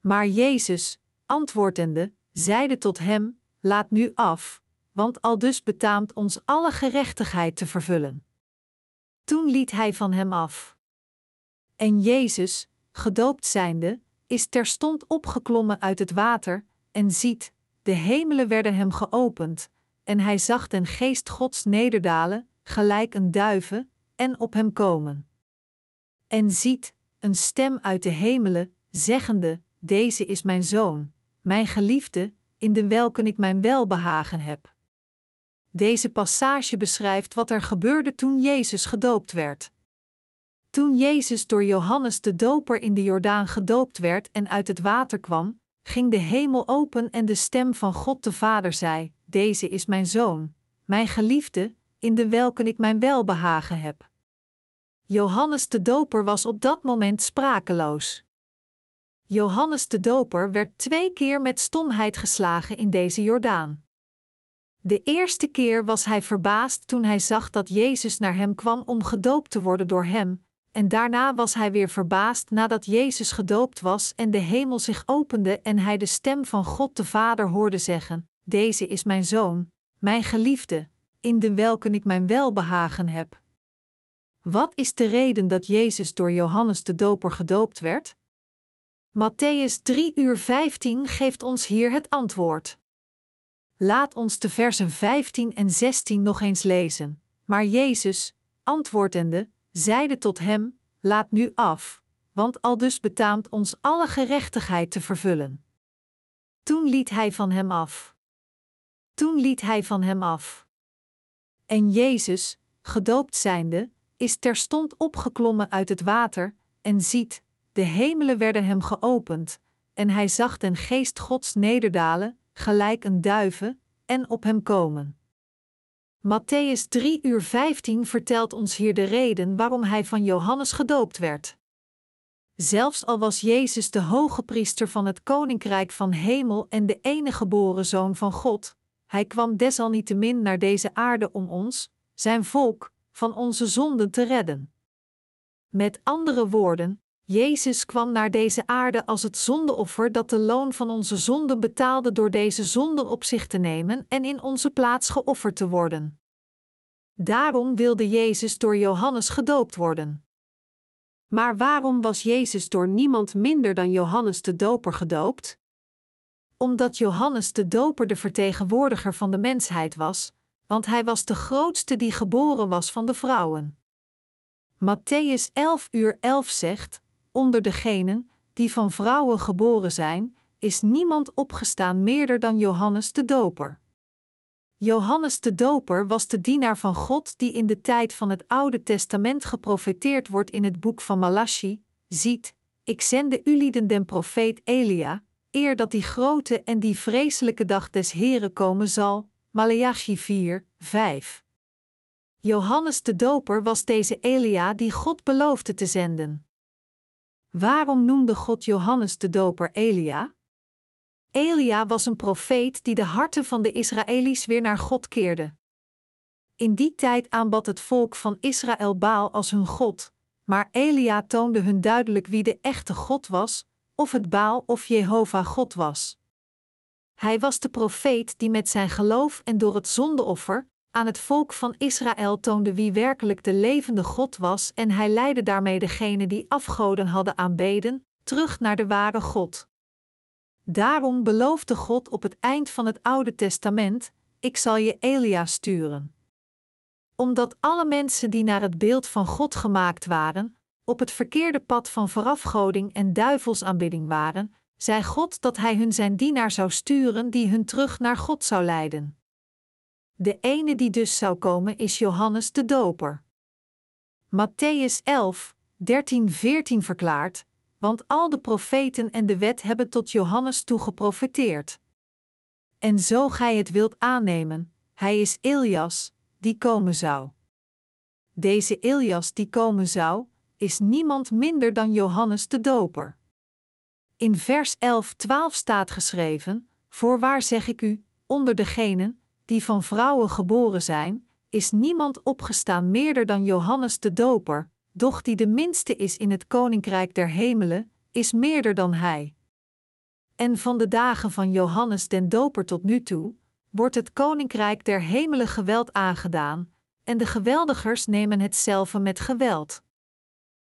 Maar Jezus, antwoordende, zeide tot hem: Laat nu af, want aldus betaamt ons alle gerechtigheid te vervullen. Toen liet hij van hem af. En Jezus, gedoopt zijnde, is terstond opgeklommen uit het water, en ziet, de hemelen werden hem geopend, en hij zag den geest Gods nederdalen, gelijk een duiven, en op hem komen. En ziet, een stem uit de hemelen, zeggende: Deze is mijn zoon, mijn geliefde, in de welke ik mijn welbehagen heb. Deze passage beschrijft wat er gebeurde toen Jezus gedoopt werd. Toen Jezus door Johannes de Doper in de Jordaan gedoopt werd en uit het water kwam, ging de hemel open en de stem van God de Vader zei: Deze is mijn zoon, mijn geliefde, in de welke ik mijn welbehagen heb. Johannes de Doper was op dat moment sprakeloos. Johannes de Doper werd twee keer met stomheid geslagen in deze Jordaan. De eerste keer was hij verbaasd toen hij zag dat Jezus naar hem kwam om gedoopt te worden door hem, en daarna was hij weer verbaasd nadat Jezus gedoopt was en de hemel zich opende en hij de stem van God de Vader hoorde zeggen: Deze is mijn zoon, mijn geliefde, in de welke ik mijn welbehagen heb. Wat is de reden dat Jezus door Johannes de Doper gedoopt werd? Matthäus 3 uur 15 geeft ons hier het antwoord. Laat ons de versen 15 en 16 nog eens lezen. Maar Jezus, antwoordende, zeide tot hem: Laat nu af, want aldus betaamt ons alle gerechtigheid te vervullen. Toen liet hij van hem af. Toen liet hij van hem af. En Jezus, gedoopt zijnde, is terstond opgeklommen uit het water, en ziet, de hemelen werden hem geopend, en hij zag den geest Gods nederdalen, gelijk een duiven, en op hem komen. Matthäus 3 uur 15 vertelt ons hier de reden waarom hij van Johannes gedoopt werd. Zelfs al was Jezus de hoge priester van het koninkrijk van hemel en de enige geboren zoon van God, hij kwam desalniettemin naar deze aarde om ons, zijn volk, van onze zonden te redden. Met andere woorden, Jezus kwam naar deze aarde als het zondeoffer dat de loon van onze zonden betaalde door deze zonden op zich te nemen en in onze plaats geofferd te worden. Daarom wilde Jezus door Johannes gedoopt worden. Maar waarom was Jezus door niemand minder dan Johannes de Doper gedoopt? Omdat Johannes de Doper de vertegenwoordiger van de mensheid was, want hij was de grootste die geboren was van de vrouwen. Matthäus 11 uur 11 zegt: Onder degenen die van vrouwen geboren zijn, is niemand opgestaan meerder dan Johannes de Doper. Johannes de Doper was de dienaar van God die in de tijd van het Oude Testament geprofeteerd wordt in het boek van Malachi: Ziet, ik zende ulieden den profeet Elia, eer dat die grote en die vreselijke dag des Heren komen zal. Maleachi 4, 5. Johannes de Doper was deze Elia die God beloofde te zenden. Waarom noemde God Johannes de Doper Elia? Elia was een profeet die de harten van de Israëli's weer naar God keerde. In die tijd aanbad het volk van Israël Baal als hun God, maar Elia toonde hun duidelijk wie de echte God was, of het Baal of Jehovah God was. Hij was de profeet die met zijn geloof en door het zondeoffer aan het volk van Israël toonde wie werkelijk de levende God was en hij leidde daarmee degenen die afgoden hadden aanbeden, terug naar de ware God. Daarom beloofde God op het eind van het Oude Testament: Ik zal je Elia sturen. Omdat alle mensen die naar het beeld van God gemaakt waren, op het verkeerde pad van verafgoding en duivelsaanbidding waren, zei God dat Hij hun zijn dienaar zou sturen die hun terug naar God zou leiden. De ene die dus zou komen is Johannes de Doper. Matthäus 11, 13, 14 verklaart: Want al de profeten en de wet hebben tot Johannes toe geprofeteerd. En zo gij het wilt aannemen, hij is Elias, die komen zou. Deze Elias die komen zou, is niemand minder dan Johannes de Doper. In vers 11-12 staat geschreven: Voorwaar zeg ik u, onder degenen die van vrouwen geboren zijn, is niemand opgestaan meerder dan Johannes de Doper, doch die de minste is in het koninkrijk der hemelen, is meerder dan hij. En van de dagen van Johannes den Doper tot nu toe, wordt het koninkrijk der hemelen geweld aangedaan, en de geweldigers nemen hetzelfde met geweld.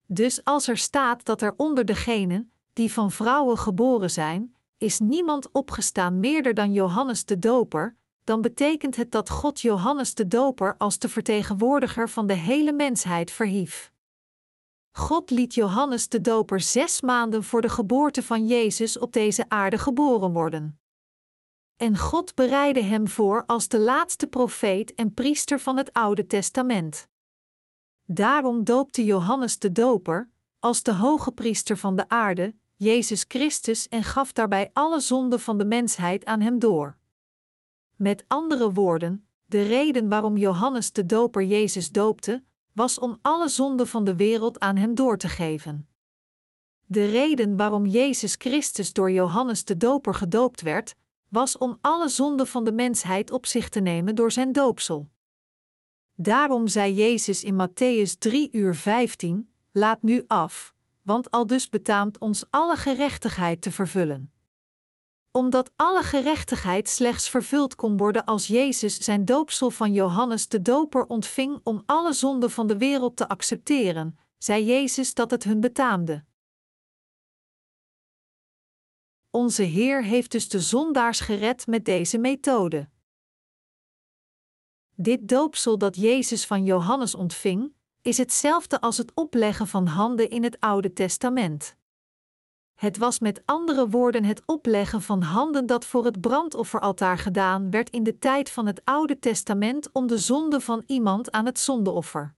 Dus als er staat dat er onder degenen, die van vrouwen geboren zijn, is niemand opgestaan meerder dan Johannes de Doper, dan betekent het dat God Johannes de Doper als de vertegenwoordiger van de hele mensheid verhief. God liet Johannes de Doper zes maanden voor de geboorte van Jezus op deze aarde geboren worden. En God bereidde hem voor als de laatste profeet en priester van het Oude Testament. Daarom doopte Johannes de Doper, als de hoge priester van de aarde, Jezus Christus en gaf daarbij alle zonden van de mensheid aan hem door. Met andere woorden, de reden waarom Johannes de Doper Jezus doopte, was om alle zonden van de wereld aan hem door te geven. De reden waarom Jezus Christus door Johannes de Doper gedoopt werd, was om alle zonden van de mensheid op zich te nemen door zijn doopsel. Daarom zei Jezus in Matthäus 3 uur 15: Laat nu af, want al dus betaamt ons alle gerechtigheid te vervullen. Omdat alle gerechtigheid slechts vervuld kon worden als Jezus zijn doopsel van Johannes de Doper ontving om alle zonden van de wereld te accepteren, zei Jezus dat het hun betaamde. Onze Heer heeft dus de zondaars gered met deze methode. Dit doopsel dat Jezus van Johannes ontving, is hetzelfde als het opleggen van handen in het Oude Testament. Het was met andere woorden het opleggen van handen dat voor het brandofferaltaar gedaan werd in de tijd van het Oude Testament om de zonde van iemand aan het zondeoffer.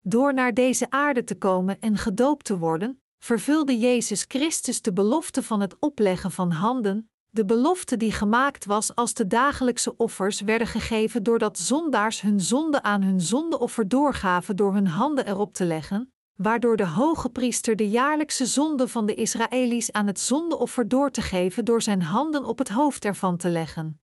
Door naar deze aarde te komen en gedoopt te worden, vervulde Jezus Christus de belofte van het opleggen van handen, de belofte die gemaakt was als de dagelijkse offers werden gegeven doordat zondaars hun zonde aan hun zondeoffer doorgaven door hun handen erop te leggen, waardoor de hoge priester de jaarlijkse zonde van de Israëli's aan het zondeoffer door te geven door zijn handen op het hoofd ervan te leggen.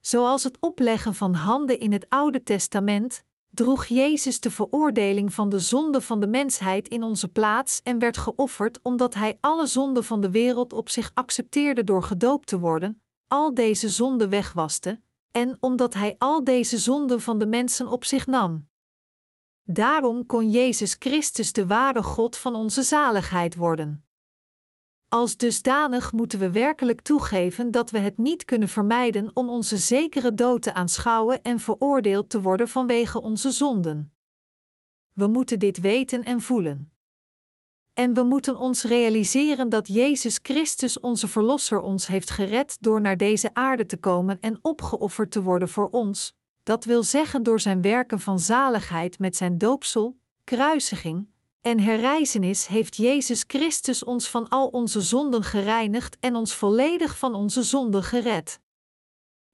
Zoals het opleggen van handen in het Oude Testament, droeg Jezus de veroordeling van de zonde van de mensheid in onze plaats en werd geofferd omdat Hij alle zonden van de wereld op zich accepteerde door gedoopt te worden, al deze zonden wegwaste, en omdat Hij al deze zonden van de mensen op zich nam. Daarom kon Jezus Christus de ware God van onze zaligheid worden. Als dusdanig moeten we werkelijk toegeven dat we het niet kunnen vermijden om onze zekere dood te aanschouwen en veroordeeld te worden vanwege onze zonden. We moeten dit weten en voelen. En we moeten ons realiseren dat Jezus Christus onze Verlosser ons heeft gered door naar deze aarde te komen en opgeofferd te worden voor ons, dat wil zeggen door zijn werken van zaligheid met zijn doopsel, kruisiging, en herrijzenis heeft Jezus Christus ons van al onze zonden gereinigd en ons volledig van onze zonden gered.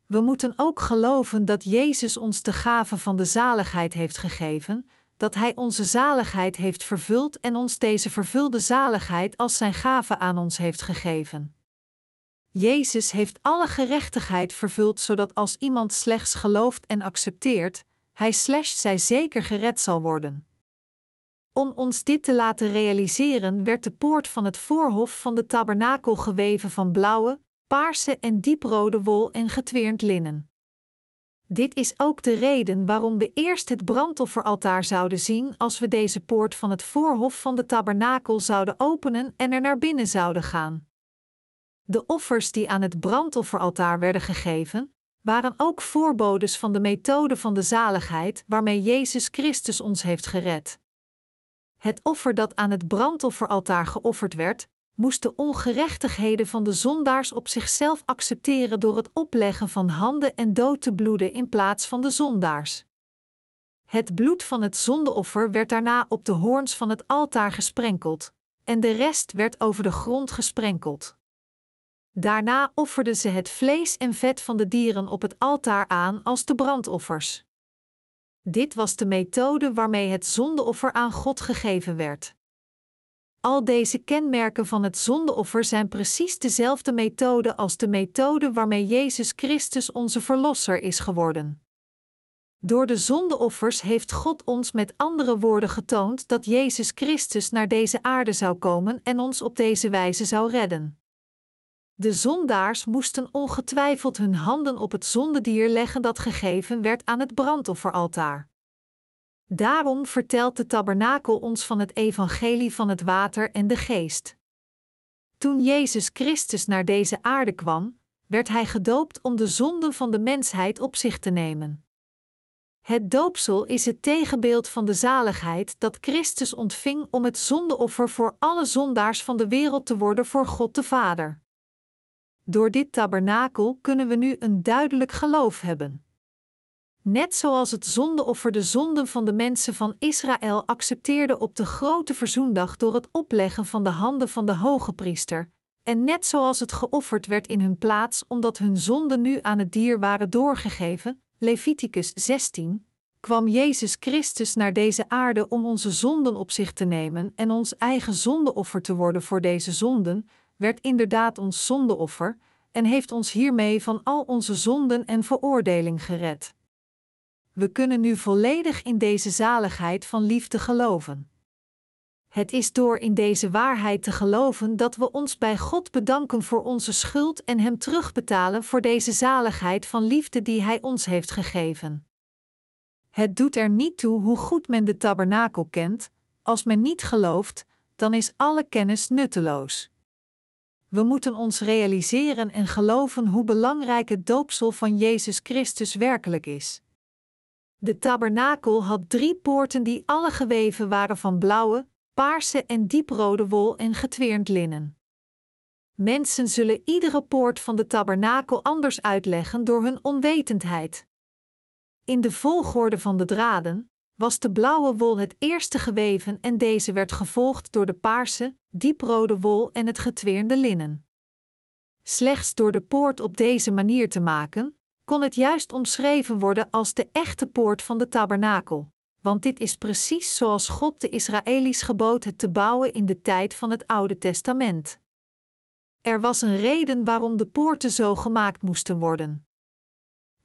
We moeten ook geloven dat Jezus ons de gave van de zaligheid heeft gegeven, dat Hij onze zaligheid heeft vervuld en ons deze vervulde zaligheid als Zijn gave aan ons heeft gegeven. Jezus heeft alle gerechtigheid vervuld, zodat als iemand slechts gelooft en accepteert, hij slechts zij zeker gered zal worden. Om ons dit te laten realiseren, werd de poort van het voorhof van de tabernakel geweven van blauwe, paarse en dieprode wol en getweerd linnen. Dit is ook de reden waarom we eerst het brandofferaltaar zouden zien als we deze poort van het voorhof van de tabernakel zouden openen en er naar binnen zouden gaan. De offers die aan het brandofferaltaar werden gegeven, waren ook voorbodes van de methode van de zaligheid waarmee Jezus Christus ons heeft gered. Het offer dat aan het brandofferaltaar geofferd werd, moest de ongerechtigheden van de zondaars op zichzelf accepteren door het opleggen van handen en dood te bloeden in plaats van de zondaars. Het bloed van het zondeoffer werd daarna op de hoorns van het altaar gesprenkeld, en de rest werd over de grond gesprenkeld. Daarna offerden ze het vlees en vet van de dieren op het altaar aan als de brandoffers. Dit was de methode waarmee het zondeoffer aan God gegeven werd. Al deze kenmerken van het zondeoffer zijn precies dezelfde methode als de methode waarmee Jezus Christus onze Verlosser is geworden. Door de zondeoffers heeft God ons met andere woorden getoond dat Jezus Christus naar deze aarde zou komen en ons op deze wijze zou redden. De zondaars moesten ongetwijfeld hun handen op het zondedier leggen dat gegeven werd aan het brandofferaltaar. Daarom vertelt de tabernakel ons van het evangelie van het water en de geest. Toen Jezus Christus naar deze aarde kwam, werd hij gedoopt om de zonden van de mensheid op zich te nemen. Het doopsel is het tegenbeeld van de zaligheid dat Christus ontving om het zondeoffer voor alle zondaars van de wereld te worden voor God de Vader. Door dit tabernakel kunnen we nu een duidelijk geloof hebben. Net zoals het zondeoffer de zonden van de mensen van Israël accepteerde op de grote verzoendag door het opleggen van de handen van de hoge priester, en net zoals het geofferd werd in hun plaats omdat hun zonden nu aan het dier waren doorgegeven, Leviticus 16, kwam Jezus Christus naar deze aarde om onze zonden op zich te nemen en ons eigen zondeoffer te worden voor deze zonden, werd inderdaad ons zondeoffer, en heeft ons hiermee van al onze zonden en veroordeling gered. We kunnen nu volledig in deze zaligheid van liefde geloven. Het is door in deze waarheid te geloven dat we ons bij God bedanken voor onze schuld en Hem terugbetalen voor deze zaligheid van liefde die Hij ons heeft gegeven. Het doet er niet toe hoe goed men de tabernakel kent, als men niet gelooft, dan is alle kennis nutteloos. We moeten ons realiseren en geloven hoe belangrijk het doopsel van Jezus Christus werkelijk is. De tabernakel had drie poorten die alle geweven waren van blauwe, paarse en dieprode wol en getweerd linnen. Mensen zullen iedere poort van de tabernakel anders uitleggen door hun onwetendheid. In de volgorde van de draden was de blauwe wol het eerste geweven en deze werd gevolgd door de paarse, dieprode wol en het getweerde linnen. Slechts door de poort op deze manier te maken, kon het juist omschreven worden als de echte poort van de tabernakel, want dit is precies zoals God de Israëli's gebood het te bouwen in de tijd van het Oude Testament. Er was een reden waarom de poorten zo gemaakt moesten worden.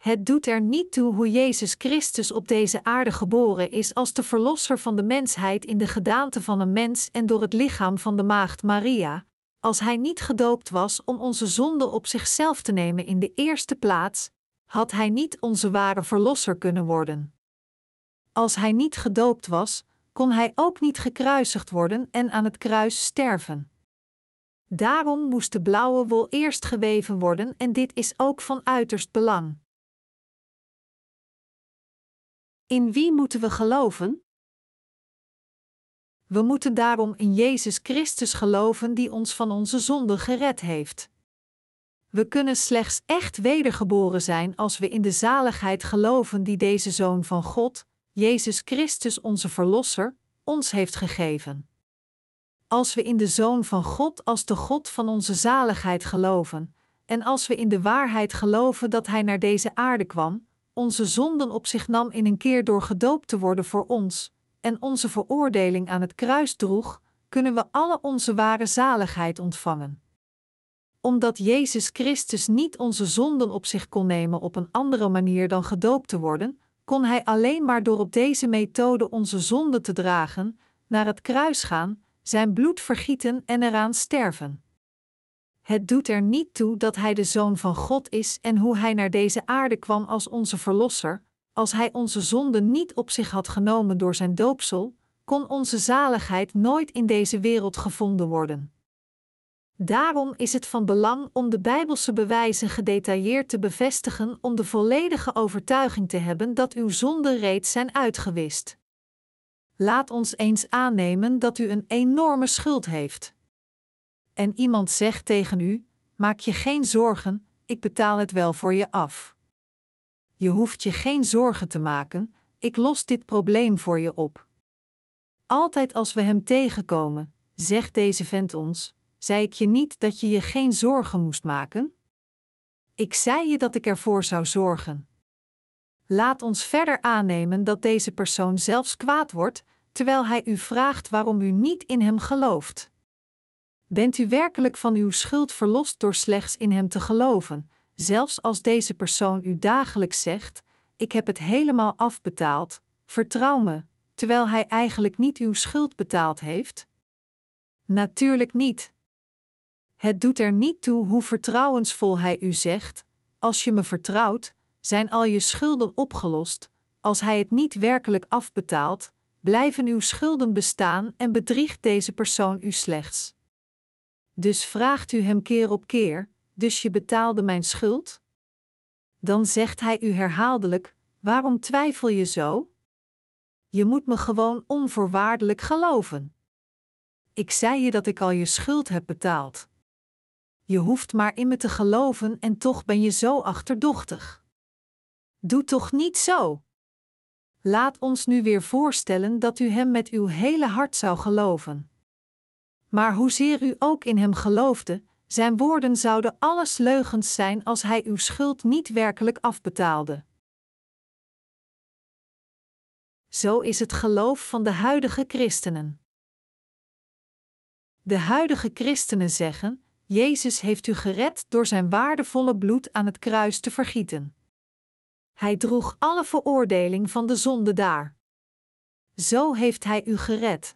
Het doet er niet toe hoe Jezus Christus op deze aarde geboren is als de verlosser van de mensheid in de gedaante van een mens en door het lichaam van de maagd Maria, als hij niet gedoopt was om onze zonde op zichzelf te nemen in de eerste plaats, had hij niet onze ware verlosser kunnen worden. Als hij niet gedoopt was, kon hij ook niet gekruisigd worden en aan het kruis sterven. Daarom moest de blauwe wol eerst geweven worden en dit is ook van uiterst belang. In wie moeten we geloven? We moeten daarom in Jezus Christus geloven die ons van onze zonden gered heeft. We kunnen slechts echt wedergeboren zijn als we in de zaligheid geloven die deze Zoon van God, Jezus Christus onze Verlosser, ons heeft gegeven. Als we in de Zoon van God als de God van onze zaligheid geloven, en als we in de waarheid geloven dat Hij naar deze aarde kwam, onze zonden op zich nam in een keer door gedoopt te worden voor ons, en onze veroordeling aan het kruis droeg, kunnen we alle onze ware zaligheid ontvangen. Omdat Jezus Christus niet onze zonden op zich kon nemen op een andere manier dan gedoopt te worden, kon Hij alleen maar door op deze methode onze zonden te dragen, naar het kruis gaan, zijn bloed vergieten en eraan sterven. Het doet er niet toe dat Hij de Zoon van God is en hoe Hij naar deze aarde kwam als onze Verlosser, als Hij onze zonden niet op zich had genomen door Zijn doopsel, kon onze zaligheid nooit in deze wereld gevonden worden. Daarom is het van belang om de Bijbelse bewijzen gedetailleerd te bevestigen om de volledige overtuiging te hebben dat uw zonden reeds zijn uitgewist. Laat ons eens aannemen dat u een enorme schuld heeft. En iemand zegt tegen u: Maak je geen zorgen, ik betaal het wel voor je af. Je hoeft je geen zorgen te maken, ik los dit probleem voor je op. Altijd als we hem tegenkomen, zegt deze vent ons: Zei ik je niet dat je je geen zorgen moest maken? Ik zei je dat ik ervoor zou zorgen. Laat ons verder aannemen dat deze persoon zelfs kwaad wordt, terwijl hij u vraagt waarom u niet in hem gelooft. Bent u werkelijk van uw schuld verlost door slechts in hem te geloven, zelfs als deze persoon u dagelijks zegt: Ik heb het helemaal afbetaald, vertrouw me, terwijl hij eigenlijk niet uw schuld betaald heeft? Natuurlijk niet. Het doet er niet toe hoe vertrouwensvol hij u zegt: Als je me vertrouwt, zijn al je schulden opgelost. Als hij het niet werkelijk afbetaalt, blijven uw schulden bestaan en bedriegt deze persoon u slechts. Dus vraagt u hem keer op keer: Dus je betaalde mijn schuld? Dan zegt hij u herhaaldelijk: Waarom twijfel je zo? Je moet me gewoon onvoorwaardelijk geloven. Ik zei je dat ik al je schuld heb betaald. Je hoeft maar in me te geloven en toch ben je zo achterdochtig. Doe toch niet zo. Laat ons nu weer voorstellen dat u hem met uw hele hart zou geloven. Maar hoezeer u ook in hem geloofde, zijn woorden zouden alles leugens zijn als hij uw schuld niet werkelijk afbetaalde. Zo is het geloof van de huidige christenen. De huidige christenen zeggen: Jezus heeft u gered door zijn waardevolle bloed aan het kruis te vergieten. Hij droeg alle veroordeling van de zonde daar. Zo heeft hij u gered.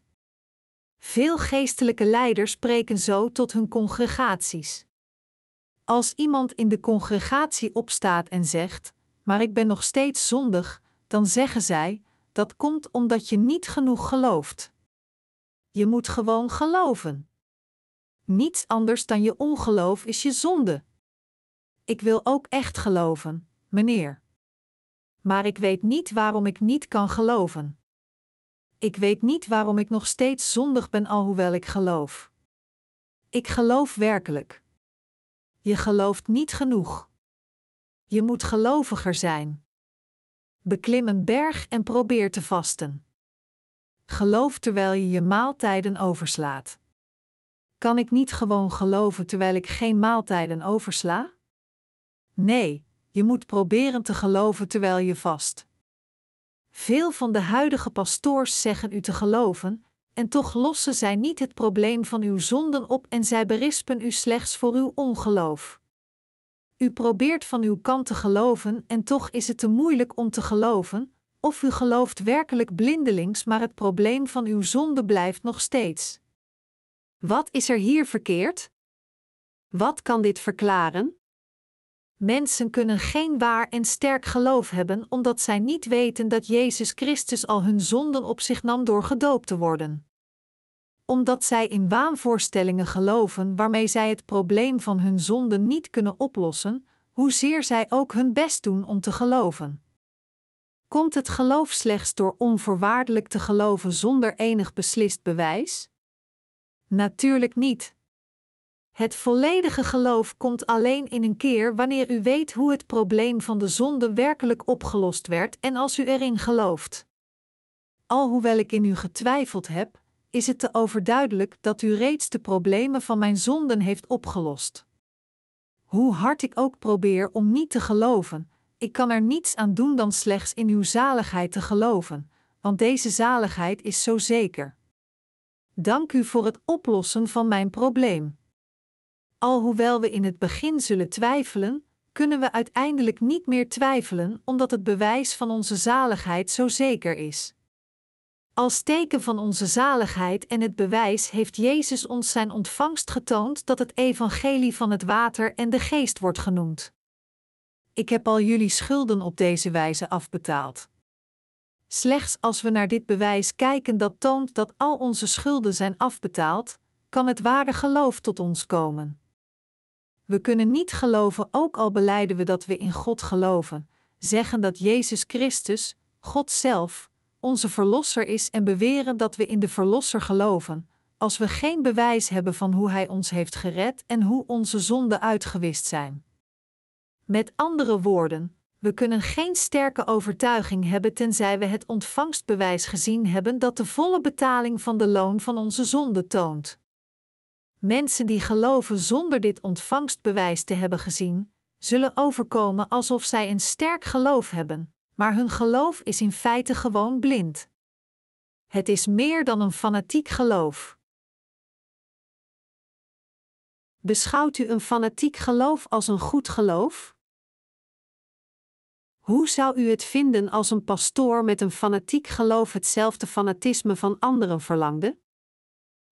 Veel geestelijke leiders spreken zo tot hun congregaties. Als iemand in de congregatie opstaat en zegt: Maar ik ben nog steeds zondig, dan zeggen zij: Dat komt omdat je niet genoeg gelooft. Je moet gewoon geloven. Niets anders dan je ongeloof is je zonde. Ik wil ook echt geloven, meneer. Maar ik weet niet waarom ik niet kan geloven. Ik weet niet waarom ik nog steeds zondig ben, alhoewel ik geloof. Ik geloof werkelijk. Je gelooft niet genoeg. Je moet geloviger zijn. Beklim een berg en probeer te vasten. Geloof terwijl je je maaltijden overslaat. Kan ik niet gewoon geloven terwijl ik geen maaltijden oversla? Nee, je moet proberen te geloven terwijl je vast. Veel van de huidige pastoors zeggen u te geloven, en toch lossen zij niet het probleem van uw zonden op en zij berispen u slechts voor uw ongeloof. U probeert van uw kant te geloven en toch is het te moeilijk om te geloven, of u gelooft werkelijk blindelings, maar het probleem van uw zonde blijft nog steeds. Wat is er hier verkeerd? Wat kan dit verklaren? Mensen kunnen geen waar en sterk geloof hebben omdat zij niet weten dat Jezus Christus al hun zonden op zich nam door gedoopt te worden. Omdat zij in waanvoorstellingen geloven waarmee zij het probleem van hun zonden niet kunnen oplossen, hoezeer zij ook hun best doen om te geloven. Komt het geloof slechts door onvoorwaardelijk te geloven zonder enig beslist bewijs? Natuurlijk niet. Het volledige geloof komt alleen in een keer wanneer u weet hoe het probleem van de zonde werkelijk opgelost werd en als u erin gelooft. Alhoewel ik in u getwijfeld heb, is het te overduidelijk dat u reeds de problemen van mijn zonden heeft opgelost. Hoe hard ik ook probeer om niet te geloven, ik kan er niets aan doen dan slechts in uw zaligheid te geloven, want deze zaligheid is zo zeker. Dank u voor het oplossen van mijn probleem. Alhoewel we in het begin zullen twijfelen, kunnen we uiteindelijk niet meer twijfelen omdat het bewijs van onze zaligheid zo zeker is. Als teken van onze zaligheid en het bewijs heeft Jezus ons zijn ontvangst getoond dat het evangelie van het water en de geest wordt genoemd. Ik heb al jullie schulden op deze wijze afbetaald. Slechts als we naar dit bewijs kijken dat toont dat al onze schulden zijn afbetaald, kan het ware geloof tot ons komen. We kunnen niet geloven, ook al beleiden we dat we in God geloven, zeggen dat Jezus Christus, God zelf, onze Verlosser is en beweren dat we in de Verlosser geloven, als we geen bewijs hebben van hoe Hij ons heeft gered en hoe onze zonden uitgewist zijn. Met andere woorden, we kunnen geen sterke overtuiging hebben tenzij we het ontvangstbewijs gezien hebben dat de volle betaling van de loon van onze zonde toont. Mensen die geloven zonder dit ontvangstbewijs te hebben gezien, zullen overkomen alsof zij een sterk geloof hebben, maar hun geloof is in feite gewoon blind. Het is meer dan een fanatiek geloof. Beschouwt u een fanatiek geloof als een goed geloof? Hoe zou u het vinden als een pastoor met een fanatiek geloof hetzelfde fanatisme van anderen verlangde?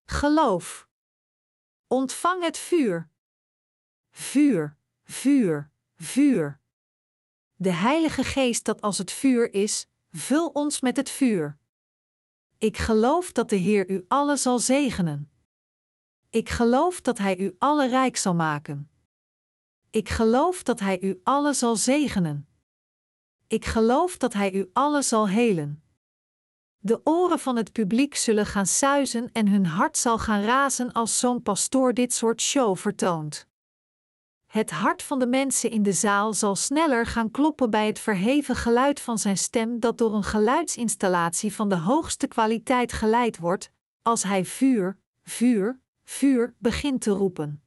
Geloof. Ontvang het vuur. Vuur, vuur, vuur. De Heilige Geest dat als het vuur is, vul ons met het vuur. Ik geloof dat de Heer u alle zal zegenen. Ik geloof dat Hij u alle rijk zal maken. Ik geloof dat Hij u alle zal zegenen. Ik geloof dat Hij u alle zal helen. De oren van het publiek zullen gaan suizen en hun hart zal gaan razen als zo'n pastoor dit soort show vertoont. Het hart van de mensen in de zaal zal sneller gaan kloppen bij het verheven geluid van zijn stem dat door een geluidsinstallatie van de hoogste kwaliteit geleid wordt, als hij vuur, vuur, vuur begint te roepen.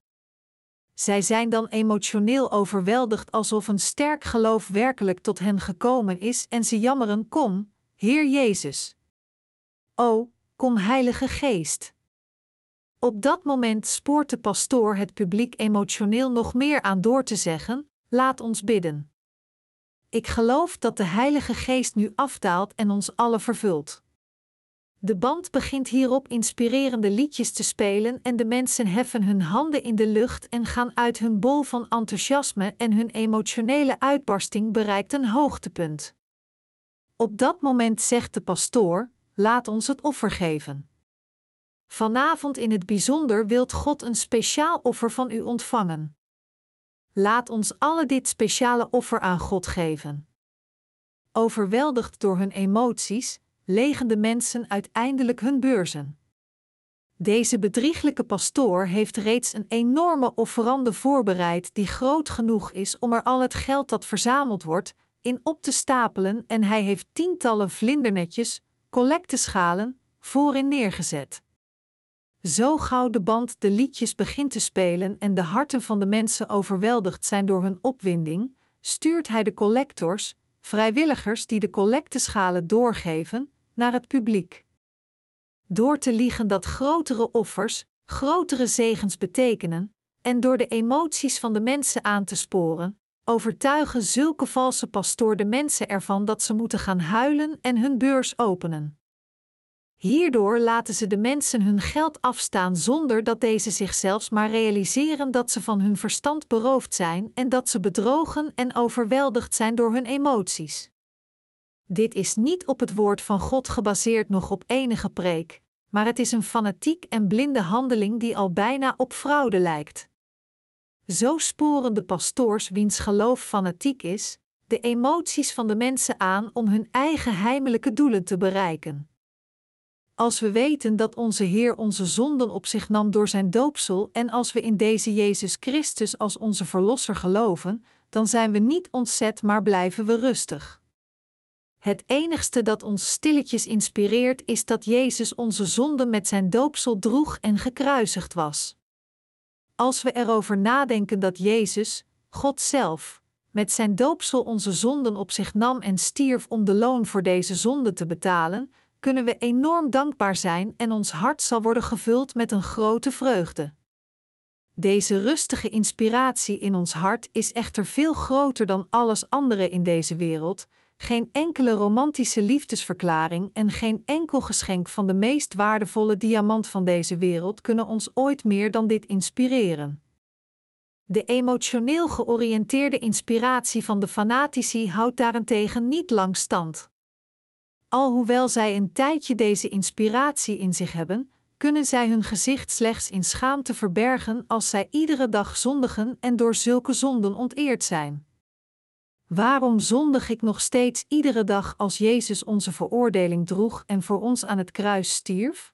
Zij zijn dan emotioneel overweldigd alsof een sterk geloof werkelijk tot hen gekomen is en ze jammeren: Kom, Heer Jezus. O, kom Heilige Geest. Op dat moment spoort de pastoor het publiek emotioneel nog meer aan door te zeggen: Laat ons bidden. Ik geloof dat de Heilige Geest nu afdaalt en ons alle vervult. De band begint hierop inspirerende liedjes te spelen en de mensen heffen hun handen in de lucht en gaan uit hun bol van enthousiasme en hun emotionele uitbarsting bereikt een hoogtepunt. Op dat moment zegt de pastoor: Laat ons het offer geven. Vanavond in het bijzonder wilt God een speciaal offer van u ontvangen. Laat ons alle dit speciale offer aan God geven. Overweldigd door hun emoties, legen de mensen uiteindelijk hun beurzen. Deze bedrieglijke pastoor heeft reeds een enorme offerande voorbereid die groot genoeg is om er al het geld dat verzameld wordt in op te stapelen en hij heeft tientallen vlindernetjes, collecteschalen, voorin neergezet. Zo gauw de band de liedjes begint te spelen en de harten van de mensen overweldigd zijn door hun opwinding, stuurt hij de collectors, vrijwilligers die de collecteschalen doorgeven, naar het publiek. Door te liegen dat grotere offers, grotere zegens betekenen, en door de emoties van de mensen aan te sporen, overtuigen zulke valse pastoor de mensen ervan dat ze moeten gaan huilen en hun beurs openen. Hierdoor laten ze de mensen hun geld afstaan zonder dat deze zichzelf maar realiseren dat ze van hun verstand beroofd zijn en dat ze bedrogen en overweldigd zijn door hun emoties. Dit is niet op het woord van God gebaseerd nog op enige preek, maar het is een fanatiek en blinde handeling die al bijna op fraude lijkt. Zo sporen de pastoors wiens geloof fanatiek is, de emoties van de mensen aan om hun eigen heimelijke doelen te bereiken. Als we weten dat onze Heer onze zonden op zich nam door zijn doopsel en als we in deze Jezus Christus als onze Verlosser geloven, dan zijn we niet ontzet, maar blijven we rustig. Het enigste dat ons stilletjes inspireert is dat Jezus onze zonden met zijn doopsel droeg en gekruisigd was. Als we erover nadenken dat Jezus, God zelf, met zijn doopsel onze zonden op zich nam en stierf om de loon voor deze zonde te betalen, kunnen we enorm dankbaar zijn en ons hart zal worden gevuld met een grote vreugde. Deze rustige inspiratie in ons hart is echter veel groter dan alles andere in deze wereld, geen enkele romantische liefdesverklaring en geen enkel geschenk van de meest waardevolle diamant van deze wereld kunnen ons ooit meer dan dit inspireren. De emotioneel georiënteerde inspiratie van de fanatici houdt daarentegen niet lang stand. Alhoewel zij een tijdje deze inspiratie in zich hebben, kunnen zij hun gezicht slechts in schaamte verbergen als zij iedere dag zondigen en door zulke zonden onteerd zijn. Waarom zondig ik nog steeds iedere dag als Jezus onze veroordeling droeg en voor ons aan het kruis stierf?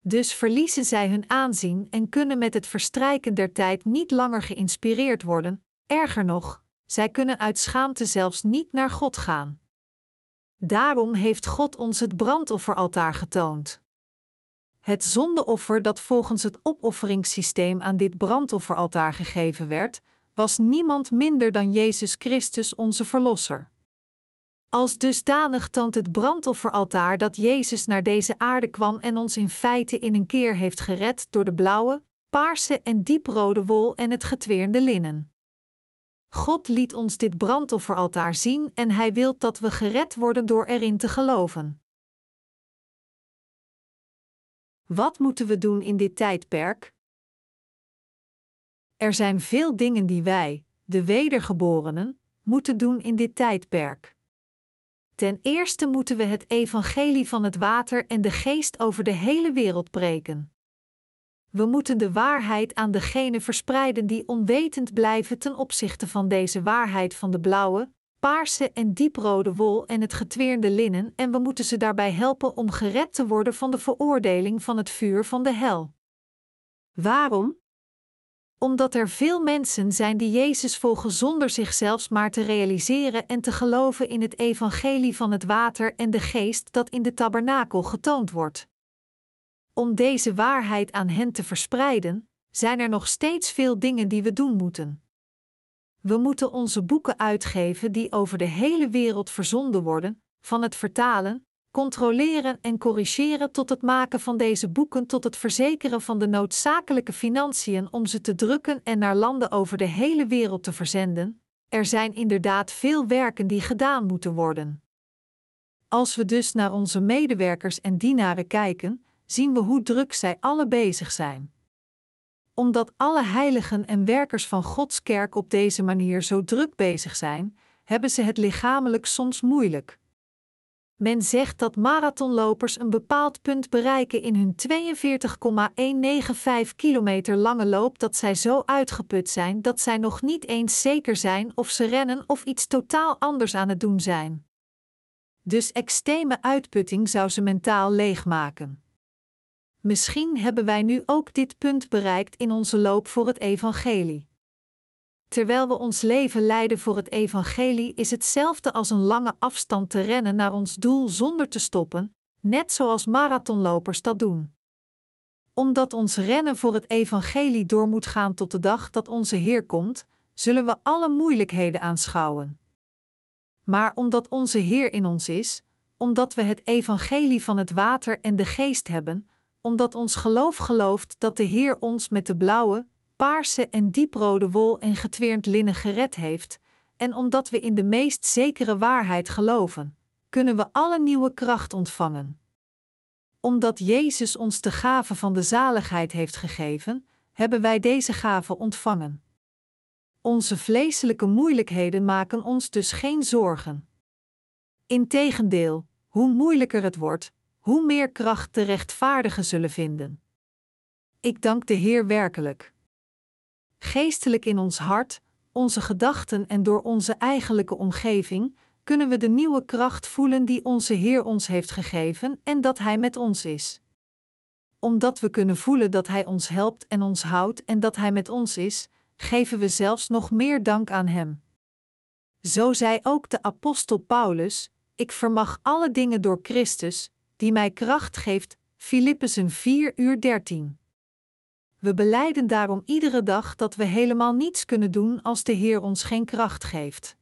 Dus verliezen zij hun aanzien en kunnen met het verstrijken der tijd niet langer geïnspireerd worden, erger nog, zij kunnen uit schaamte zelfs niet naar God gaan. Daarom heeft God ons het brandofferaltaar getoond. Het zondeoffer dat volgens het opofferingssysteem aan dit brandofferaltaar gegeven werd, was niemand minder dan Jezus Christus onze Verlosser. Als dusdanig toont het brandofferaltaar dat Jezus naar deze aarde kwam en ons in feite in een keer heeft gered door de blauwe, paarse en dieprode wol en het getweerde linnen. God liet ons dit brandofferaltaar zien en Hij wil dat we gered worden door erin te geloven. Wat moeten we doen in dit tijdperk? Er zijn veel dingen die wij, de wedergeborenen, moeten doen in dit tijdperk. Ten eerste moeten we het evangelie van het water en de geest over de hele wereld preken. We moeten de waarheid aan degenen verspreiden die onwetend blijven ten opzichte van deze waarheid van de blauwe, paarse en dieprode wol en het getweerde linnen, en we moeten ze daarbij helpen om gered te worden van de veroordeling van het vuur van de hel. Waarom? Omdat er veel mensen zijn die Jezus volgen zonder zichzelf maar te realiseren en te geloven in het evangelie van het water en de geest dat in de tabernakel getoond wordt. Om deze waarheid aan hen te verspreiden, zijn er nog steeds veel dingen die we doen moeten. We moeten onze boeken uitgeven die over de hele wereld verzonden worden, van het vertalen, controleren en corrigeren tot het maken van deze boeken tot het verzekeren van de noodzakelijke financiën om ze te drukken en naar landen over de hele wereld te verzenden. Er zijn inderdaad veel werken die gedaan moeten worden. Als we dus naar onze medewerkers en dienaren kijken, zien we hoe druk zij alle bezig zijn. Omdat alle heiligen en werkers van Gods kerk op deze manier zo druk bezig zijn, hebben ze het lichamelijk soms moeilijk. Men zegt dat marathonlopers een bepaald punt bereiken in hun 42,195 kilometer lange loop dat zij zo uitgeput zijn dat zij nog niet eens zeker zijn of ze rennen of iets totaal anders aan het doen zijn. Dus extreme uitputting zou ze mentaal leegmaken. Misschien hebben wij nu ook dit punt bereikt in onze loop voor het evangelie. Terwijl we ons leven leiden voor het evangelie is hetzelfde als een lange afstand te rennen naar ons doel zonder te stoppen, net zoals marathonlopers dat doen. Omdat ons rennen voor het evangelie door moet gaan tot de dag dat onze Heer komt, zullen we alle moeilijkheden aanschouwen. Maar omdat onze Heer in ons is, omdat we het evangelie van het water en de geest hebben, omdat ons geloof gelooft dat de Heer ons met de blauwe, paarse en dieprode wol en getweerd linnen gered heeft, en omdat we in de meest zekere waarheid geloven, kunnen we alle nieuwe kracht ontvangen. Omdat Jezus ons de gave van de zaligheid heeft gegeven, hebben wij deze gave ontvangen. Onze vleeselijke moeilijkheden maken ons dus geen zorgen. Integendeel, hoe moeilijker het wordt, hoe meer kracht de rechtvaardigen zullen vinden. Ik dank de Heer werkelijk. Geestelijk in ons hart, onze gedachten en door onze eigenlijke omgeving kunnen we de nieuwe kracht voelen die onze Heer ons heeft gegeven en dat Hij met ons is. Omdat we kunnen voelen dat Hij ons helpt en ons houdt en dat Hij met ons is, geven we zelfs nog meer dank aan Hem. Zo zei ook de apostel Paulus: Ik vermag alle dingen door Christus, die mij kracht geeft. Filippenzen 4 uur 13. We beleiden daarom iedere dag dat we helemaal niets kunnen doen als de Heer ons geen kracht geeft.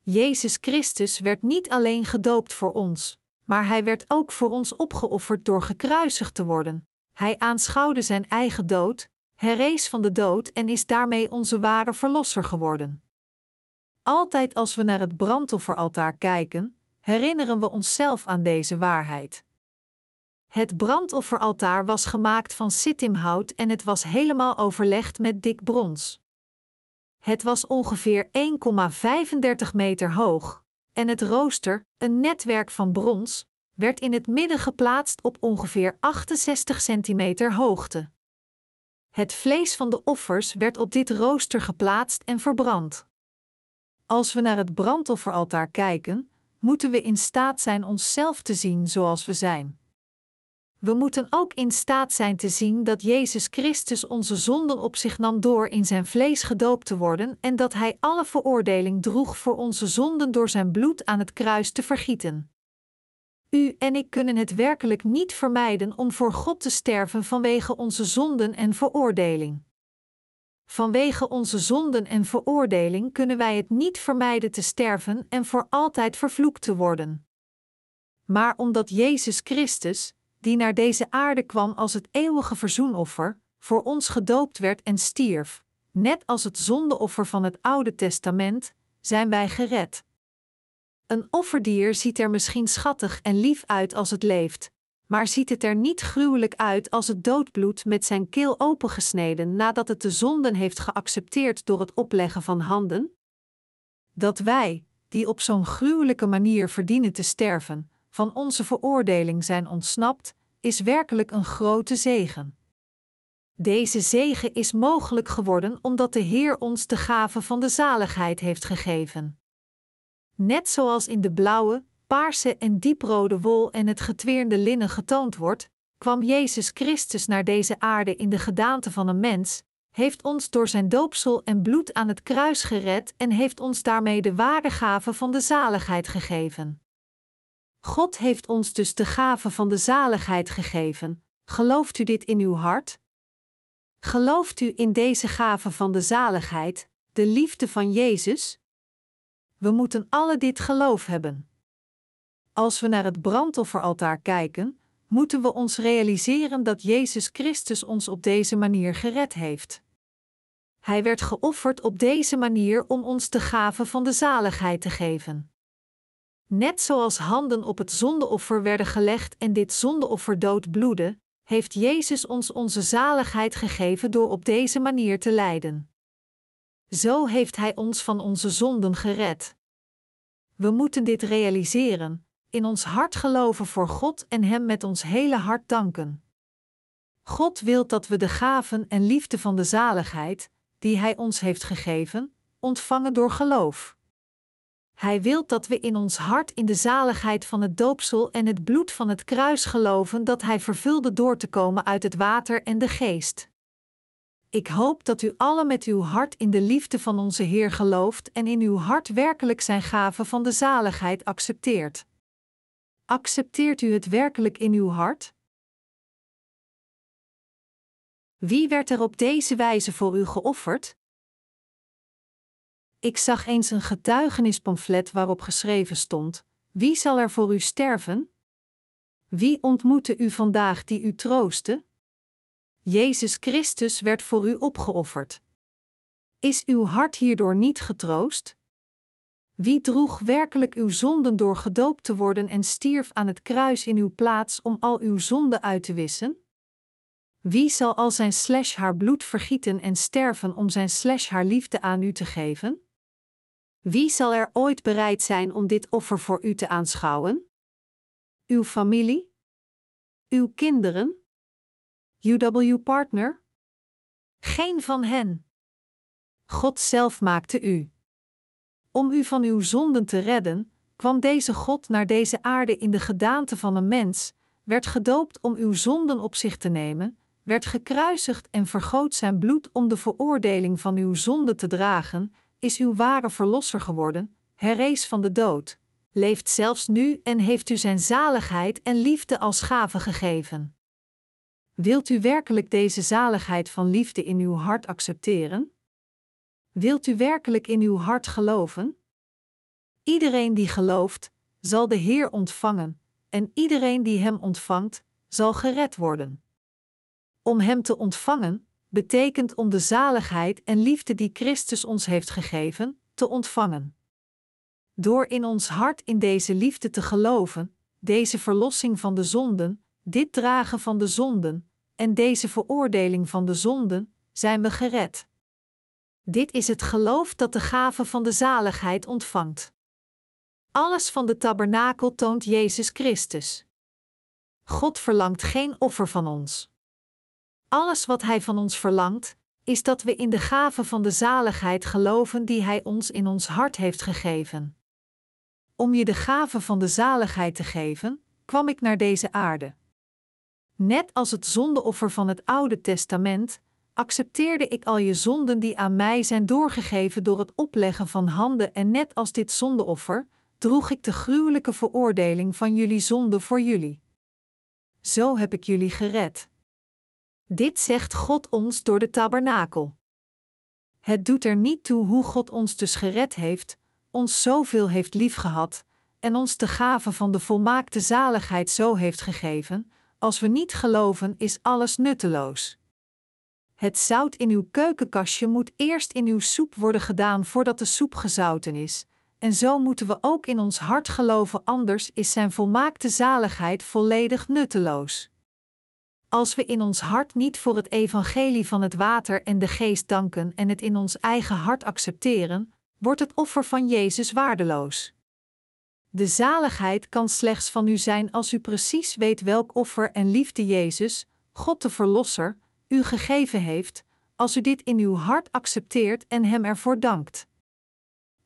Jezus Christus werd niet alleen gedoopt voor ons, maar hij werd ook voor ons opgeofferd door gekruisigd te worden. Hij aanschouwde zijn eigen dood, herrees van de dood en is daarmee onze ware verlosser geworden. Altijd als we naar het brandofferaltaar kijken, herinneren we onszelf aan deze waarheid. Het brandofferaltaar was gemaakt van sittimhout en het was helemaal overlegd met dik brons. Het was ongeveer 1,35 meter hoog, en het rooster, een netwerk van brons, werd in het midden geplaatst op ongeveer 68 centimeter hoogte. Het vlees van de offers werd op dit rooster geplaatst en verbrand. Als we naar het brandofferaltaar kijken, moeten we in staat zijn onszelf te zien zoals we zijn. We moeten ook in staat zijn te zien dat Jezus Christus onze zonden op zich nam door in zijn vlees gedoopt te worden en dat Hij alle veroordeling droeg voor onze zonden door zijn bloed aan het kruis te vergieten. U en ik kunnen het werkelijk niet vermijden om voor God te sterven vanwege onze zonden en veroordeling. Vanwege onze zonden en veroordeling kunnen wij het niet vermijden te sterven en voor altijd vervloekt te worden. Maar omdat Jezus Christus, die naar deze aarde kwam als het eeuwige verzoenoffer, voor ons gedoopt werd en stierf, net als het zondeoffer van het Oude Testament, zijn wij gered. Een offerdier ziet er misschien schattig en lief uit als het leeft, maar ziet het er niet gruwelijk uit als het doodbloed met zijn keel opengesneden nadat het de zonden heeft geaccepteerd door het opleggen van handen? Dat wij, die op zo'n gruwelijke manier verdienen te sterven, van onze veroordeling zijn ontsnapt, is werkelijk een grote zegen. Deze zegen is mogelijk geworden omdat de Heer ons de gave van de zaligheid heeft gegeven. Net zoals in de blauwe, paarse en dieprode wol en het getweerde linnen getoond wordt, kwam Jezus Christus naar deze aarde in de gedaante van een mens, heeft ons door zijn doopsel en bloed aan het kruis gered en heeft ons daarmee de ware gave van de zaligheid gegeven. God heeft ons dus de gave van de zaligheid gegeven. Gelooft u dit in uw hart? Gelooft u in deze gave van de zaligheid, de liefde van Jezus? We moeten alle dit geloof hebben. Als we naar het brandofferaltaar kijken, moeten we ons realiseren dat Jezus Christus ons op deze manier gered heeft. Hij werd geofferd op deze manier om ons de gave van de zaligheid te geven. Net zoals handen op het zondeoffer werden gelegd en dit zondeoffer dood bloedde, heeft Jezus ons onze zaligheid gegeven door op deze manier te lijden. Zo heeft Hij ons van onze zonden gered. We moeten dit realiseren, in ons hart geloven voor God en Hem met ons hele hart danken. God wil dat we de gaven en liefde van de zaligheid, die Hij ons heeft gegeven, ontvangen door geloof. Hij wil dat we in ons hart in de zaligheid van het doopsel en het bloed van het kruis geloven dat Hij vervulde door te komen uit het water en de geest. Ik hoop dat u alle met uw hart in de liefde van onze Heer gelooft en in uw hart werkelijk Zijn gave van de zaligheid accepteert. Accepteert u het werkelijk in uw hart? Wie werd er op deze wijze voor u geofferd? Ik zag eens een getuigenispamflet waarop geschreven stond: Wie zal er voor u sterven? Wie ontmoette u vandaag die u troostte? Jezus Christus werd voor u opgeofferd. Is uw hart hierdoor niet getroost? Wie droeg werkelijk uw zonden door gedoopt te worden en stierf aan het kruis in uw plaats om al uw zonden uit te wissen? Wie zal al zijn slash haar bloed vergieten en sterven om zijn slash haar liefde aan u te geven? Wie zal er ooit bereid zijn om dit offer voor u te aanschouwen? Uw familie? Uw kinderen? UW-partner? Geen van hen. God zelf maakte u. Om u van uw zonden te redden, kwam deze God naar deze aarde in de gedaante van een mens, werd gedoopt om uw zonden op zich te nemen, werd gekruisigd en vergoot zijn bloed om de veroordeling van uw zonde te dragen, is uw ware verlosser geworden, herrees van de dood, leeft zelfs nu en heeft u zijn zaligheid en liefde als gave gegeven. Wilt u werkelijk deze zaligheid van liefde in uw hart accepteren? Wilt u werkelijk in uw hart geloven? Iedereen die gelooft, zal de Heer ontvangen, en iedereen die Hem ontvangt, zal gered worden. Om Hem te ontvangen, betekent om de zaligheid en liefde die Christus ons heeft gegeven, te ontvangen. Door in ons hart in deze liefde te geloven, deze verlossing van de zonden, dit dragen van de zonden en deze veroordeling van de zonden, zijn we gered. Dit is het geloof dat de gave van de zaligheid ontvangt. Alles van de tabernakel toont Jezus Christus. God verlangt geen offer van ons. Alles wat Hij van ons verlangt, is dat we in de gave van de zaligheid geloven die Hij ons in ons hart heeft gegeven. Om je de gave van de zaligheid te geven, kwam ik naar deze aarde. Net als het zondeoffer van het Oude Testament, accepteerde ik al je zonden die aan mij zijn doorgegeven door het opleggen van handen en net als dit zondeoffer, droeg ik de gruwelijke veroordeling van jullie zonde voor jullie. Zo heb ik jullie gered. Dit zegt God ons door de tabernakel. Het doet er niet toe hoe God ons dus gered heeft, ons zoveel heeft liefgehad en ons de gave van de volmaakte zaligheid zo heeft gegeven, als we niet geloven is alles nutteloos. Het zout in uw keukenkastje moet eerst in uw soep worden gedaan voordat de soep gezouten is, en zo moeten we ook in ons hart geloven, anders is zijn volmaakte zaligheid volledig nutteloos. Als we in ons hart niet voor het evangelie van het water en de geest danken en het in ons eigen hart accepteren, wordt het offer van Jezus waardeloos. De zaligheid kan slechts van u zijn als u precies weet welk offer en liefde Jezus, God de Verlosser, u gegeven heeft, als u dit in uw hart accepteert en Hem ervoor dankt.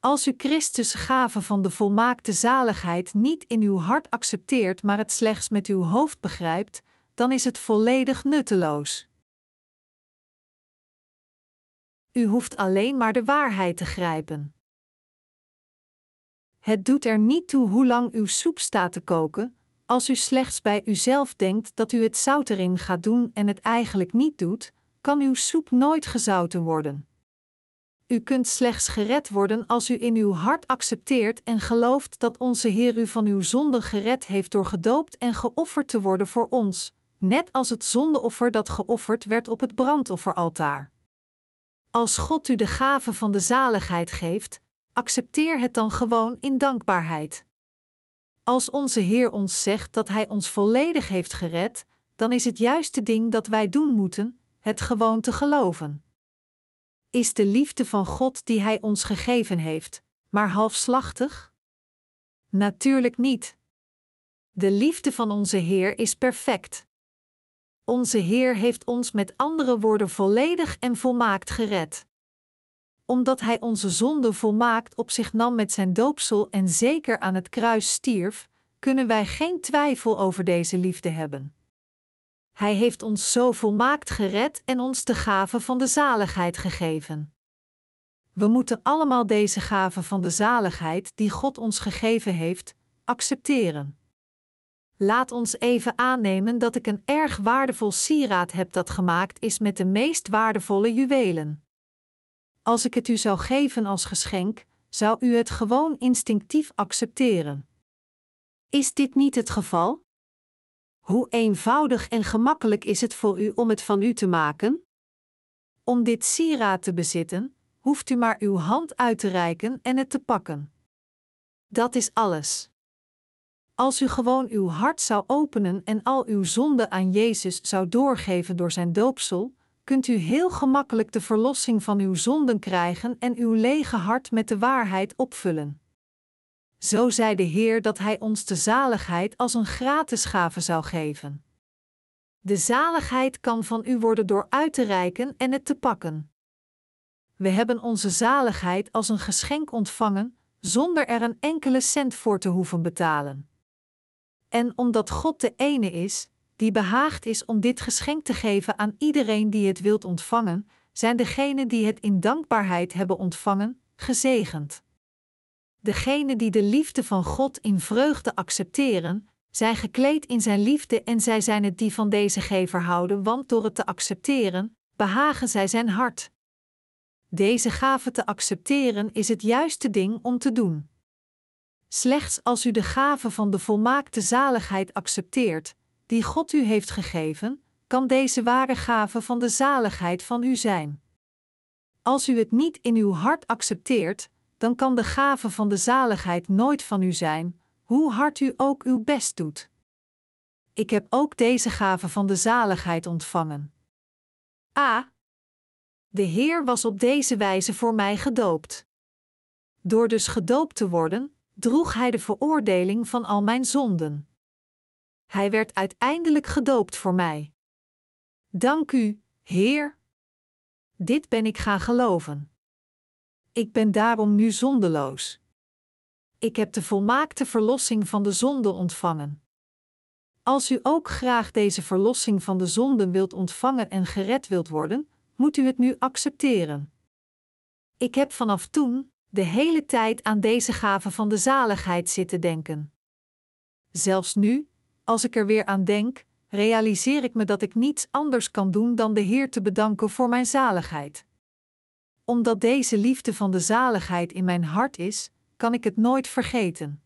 Als u Christus' gave van de volmaakte zaligheid niet in uw hart accepteert, maar het slechts met uw hoofd begrijpt, dan is het volledig nutteloos. U hoeft alleen maar de waarheid te grijpen. Het doet er niet toe hoe lang uw soep staat te koken, als u slechts bij uzelf denkt dat u het zout erin gaat doen en het eigenlijk niet doet, kan uw soep nooit gezouten worden. U kunt slechts gered worden als u in uw hart accepteert en gelooft dat onze Heer u van uw zonde gered heeft door gedoopt en geofferd te worden voor ons, net als het zondeoffer dat geofferd werd op het brandofferaltaar. Als God u de gave van de zaligheid geeft, accepteer het dan gewoon in dankbaarheid. Als onze Heer ons zegt dat Hij ons volledig heeft gered, dan is het juiste ding dat wij doen moeten, het gewoon te geloven. Is de liefde van God die Hij ons gegeven heeft, maar halfslachtig? Natuurlijk niet. De liefde van onze Heer is perfect. Onze Heer heeft ons met andere woorden volledig en volmaakt gered. Omdat Hij onze zonde volmaakt op zich nam met zijn doopsel en zeker aan het kruis stierf, kunnen wij geen twijfel over deze liefde hebben. Hij heeft ons zo volmaakt gered en ons de gave van de zaligheid gegeven. We moeten allemaal deze gave van de zaligheid die God ons gegeven heeft, accepteren. Laat ons even aannemen dat ik een erg waardevol sieraad heb dat gemaakt is met de meest waardevolle juwelen. Als ik het u zou geven als geschenk, zou u het gewoon instinctief accepteren. Is dit niet het geval? Hoe eenvoudig en gemakkelijk is het voor u om het van u te maken? Om dit sieraad te bezitten, hoeft u maar uw hand uit te reiken en het te pakken. Dat is alles. Als u gewoon uw hart zou openen en al uw zonden aan Jezus zou doorgeven door zijn doopsel, kunt u heel gemakkelijk de verlossing van uw zonden krijgen en uw lege hart met de waarheid opvullen. Zo zei de Heer dat Hij ons de zaligheid als een gratis gave zou geven. De zaligheid kan van u worden door uit te reiken en het te pakken. We hebben onze zaligheid als een geschenk ontvangen, zonder er een enkele cent voor te hoeven betalen. En omdat God de ene is, die behaagd is om dit geschenk te geven aan iedereen die het wilt ontvangen, zijn degenen die het in dankbaarheid hebben ontvangen, gezegend. Degenen die de liefde van God in vreugde accepteren, zijn gekleed in zijn liefde en zij zijn het die van deze gever houden, want door het te accepteren, behagen zij zijn hart. Deze gave te accepteren is het juiste ding om te doen. Slechts als u de gave van de volmaakte zaligheid accepteert, die God u heeft gegeven, kan deze ware gave van de zaligheid van u zijn. Als u het niet in uw hart accepteert, dan kan de gave van de zaligheid nooit van u zijn, hoe hard u ook uw best doet. Ik heb ook deze gave van de zaligheid ontvangen. A. De Heer was op deze wijze voor mij gedoopt. Door dus gedoopt te worden, droeg Hij de veroordeling van al mijn zonden. Hij werd uiteindelijk gedoopt voor mij. Dank u, Heer. Dit ben ik gaan geloven. Ik ben daarom nu zondeloos. Ik heb de volmaakte verlossing van de zonde ontvangen. Als u ook graag deze verlossing van de zonden wilt ontvangen en gered wilt worden, moet u het nu accepteren. Ik heb vanaf toen de hele tijd aan deze gave van de zaligheid zitten denken. Zelfs nu, als ik er weer aan denk, realiseer ik me dat ik niets anders kan doen dan de Heer te bedanken voor mijn zaligheid. Omdat deze liefde van de zaligheid in mijn hart is, kan ik het nooit vergeten.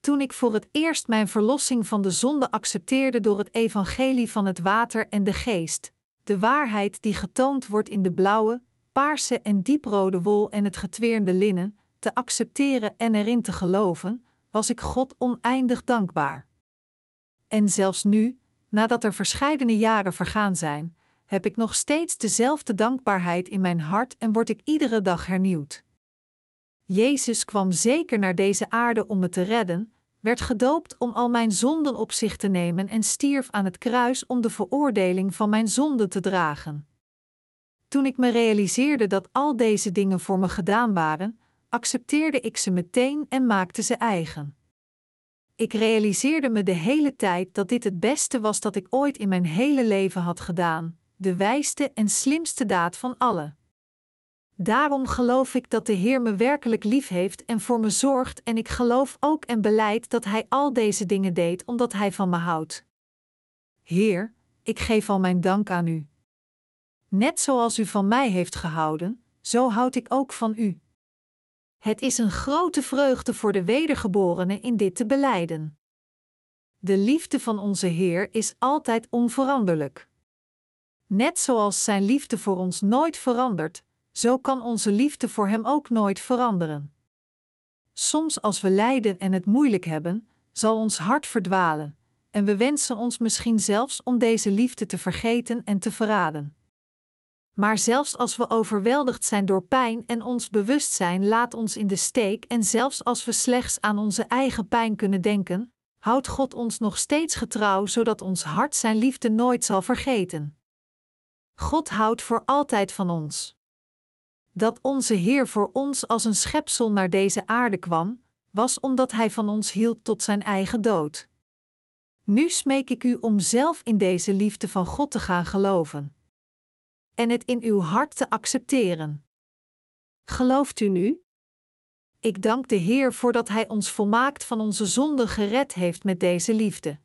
Toen ik voor het eerst mijn verlossing van de zonde accepteerde door het evangelie van het water en de geest, de waarheid die getoond wordt in de blauwe, paarse en dieprode wol en het getweerde linnen, te accepteren en erin te geloven, was ik God oneindig dankbaar. En zelfs nu, nadat er verscheidene jaren vergaan zijn, heb ik nog steeds dezelfde dankbaarheid in mijn hart en word ik iedere dag hernieuwd. Jezus kwam zeker naar deze aarde om me te redden, werd gedoopt om al mijn zonden op zich te nemen en stierf aan het kruis om de veroordeling van mijn zonden te dragen. Toen ik me realiseerde dat al deze dingen voor me gedaan waren, accepteerde ik ze meteen en maakte ze eigen. Ik realiseerde me de hele tijd dat dit het beste was dat ik ooit in mijn hele leven had gedaan, de wijste en slimste daad van alle. Daarom geloof ik dat de Heer me werkelijk lief heeft en voor me zorgt, en ik geloof ook en beleid dat Hij al deze dingen deed omdat Hij van me houdt. Heer, ik geef al mijn dank aan U. Net zoals U van mij heeft gehouden, zo houd ik ook van U. Het is een grote vreugde voor de wedergeborenen in dit te beleiden. De liefde van onze Heer is altijd onveranderlijk. Net zoals Zijn liefde voor ons nooit verandert, zo kan onze liefde voor Hem ook nooit veranderen. Soms als we lijden en het moeilijk hebben, zal ons hart verdwalen, en we wensen ons misschien zelfs om deze liefde te vergeten en te verraden. Maar zelfs als we overweldigd zijn door pijn en ons bewustzijn laat ons in de steek, en zelfs als we slechts aan onze eigen pijn kunnen denken, houdt God ons nog steeds getrouw, zodat ons hart Zijn liefde nooit zal vergeten. God houdt voor altijd van ons. Dat onze Heer voor ons als een schepsel naar deze aarde kwam, was omdat Hij van ons hield tot Zijn eigen dood. Nu smeek ik u om zelf in deze liefde van God te gaan geloven en het in uw hart te accepteren. Gelooft u nu? Ik dank de Heer voor dat Hij ons volmaakt van onze zonden gered heeft met deze liefde.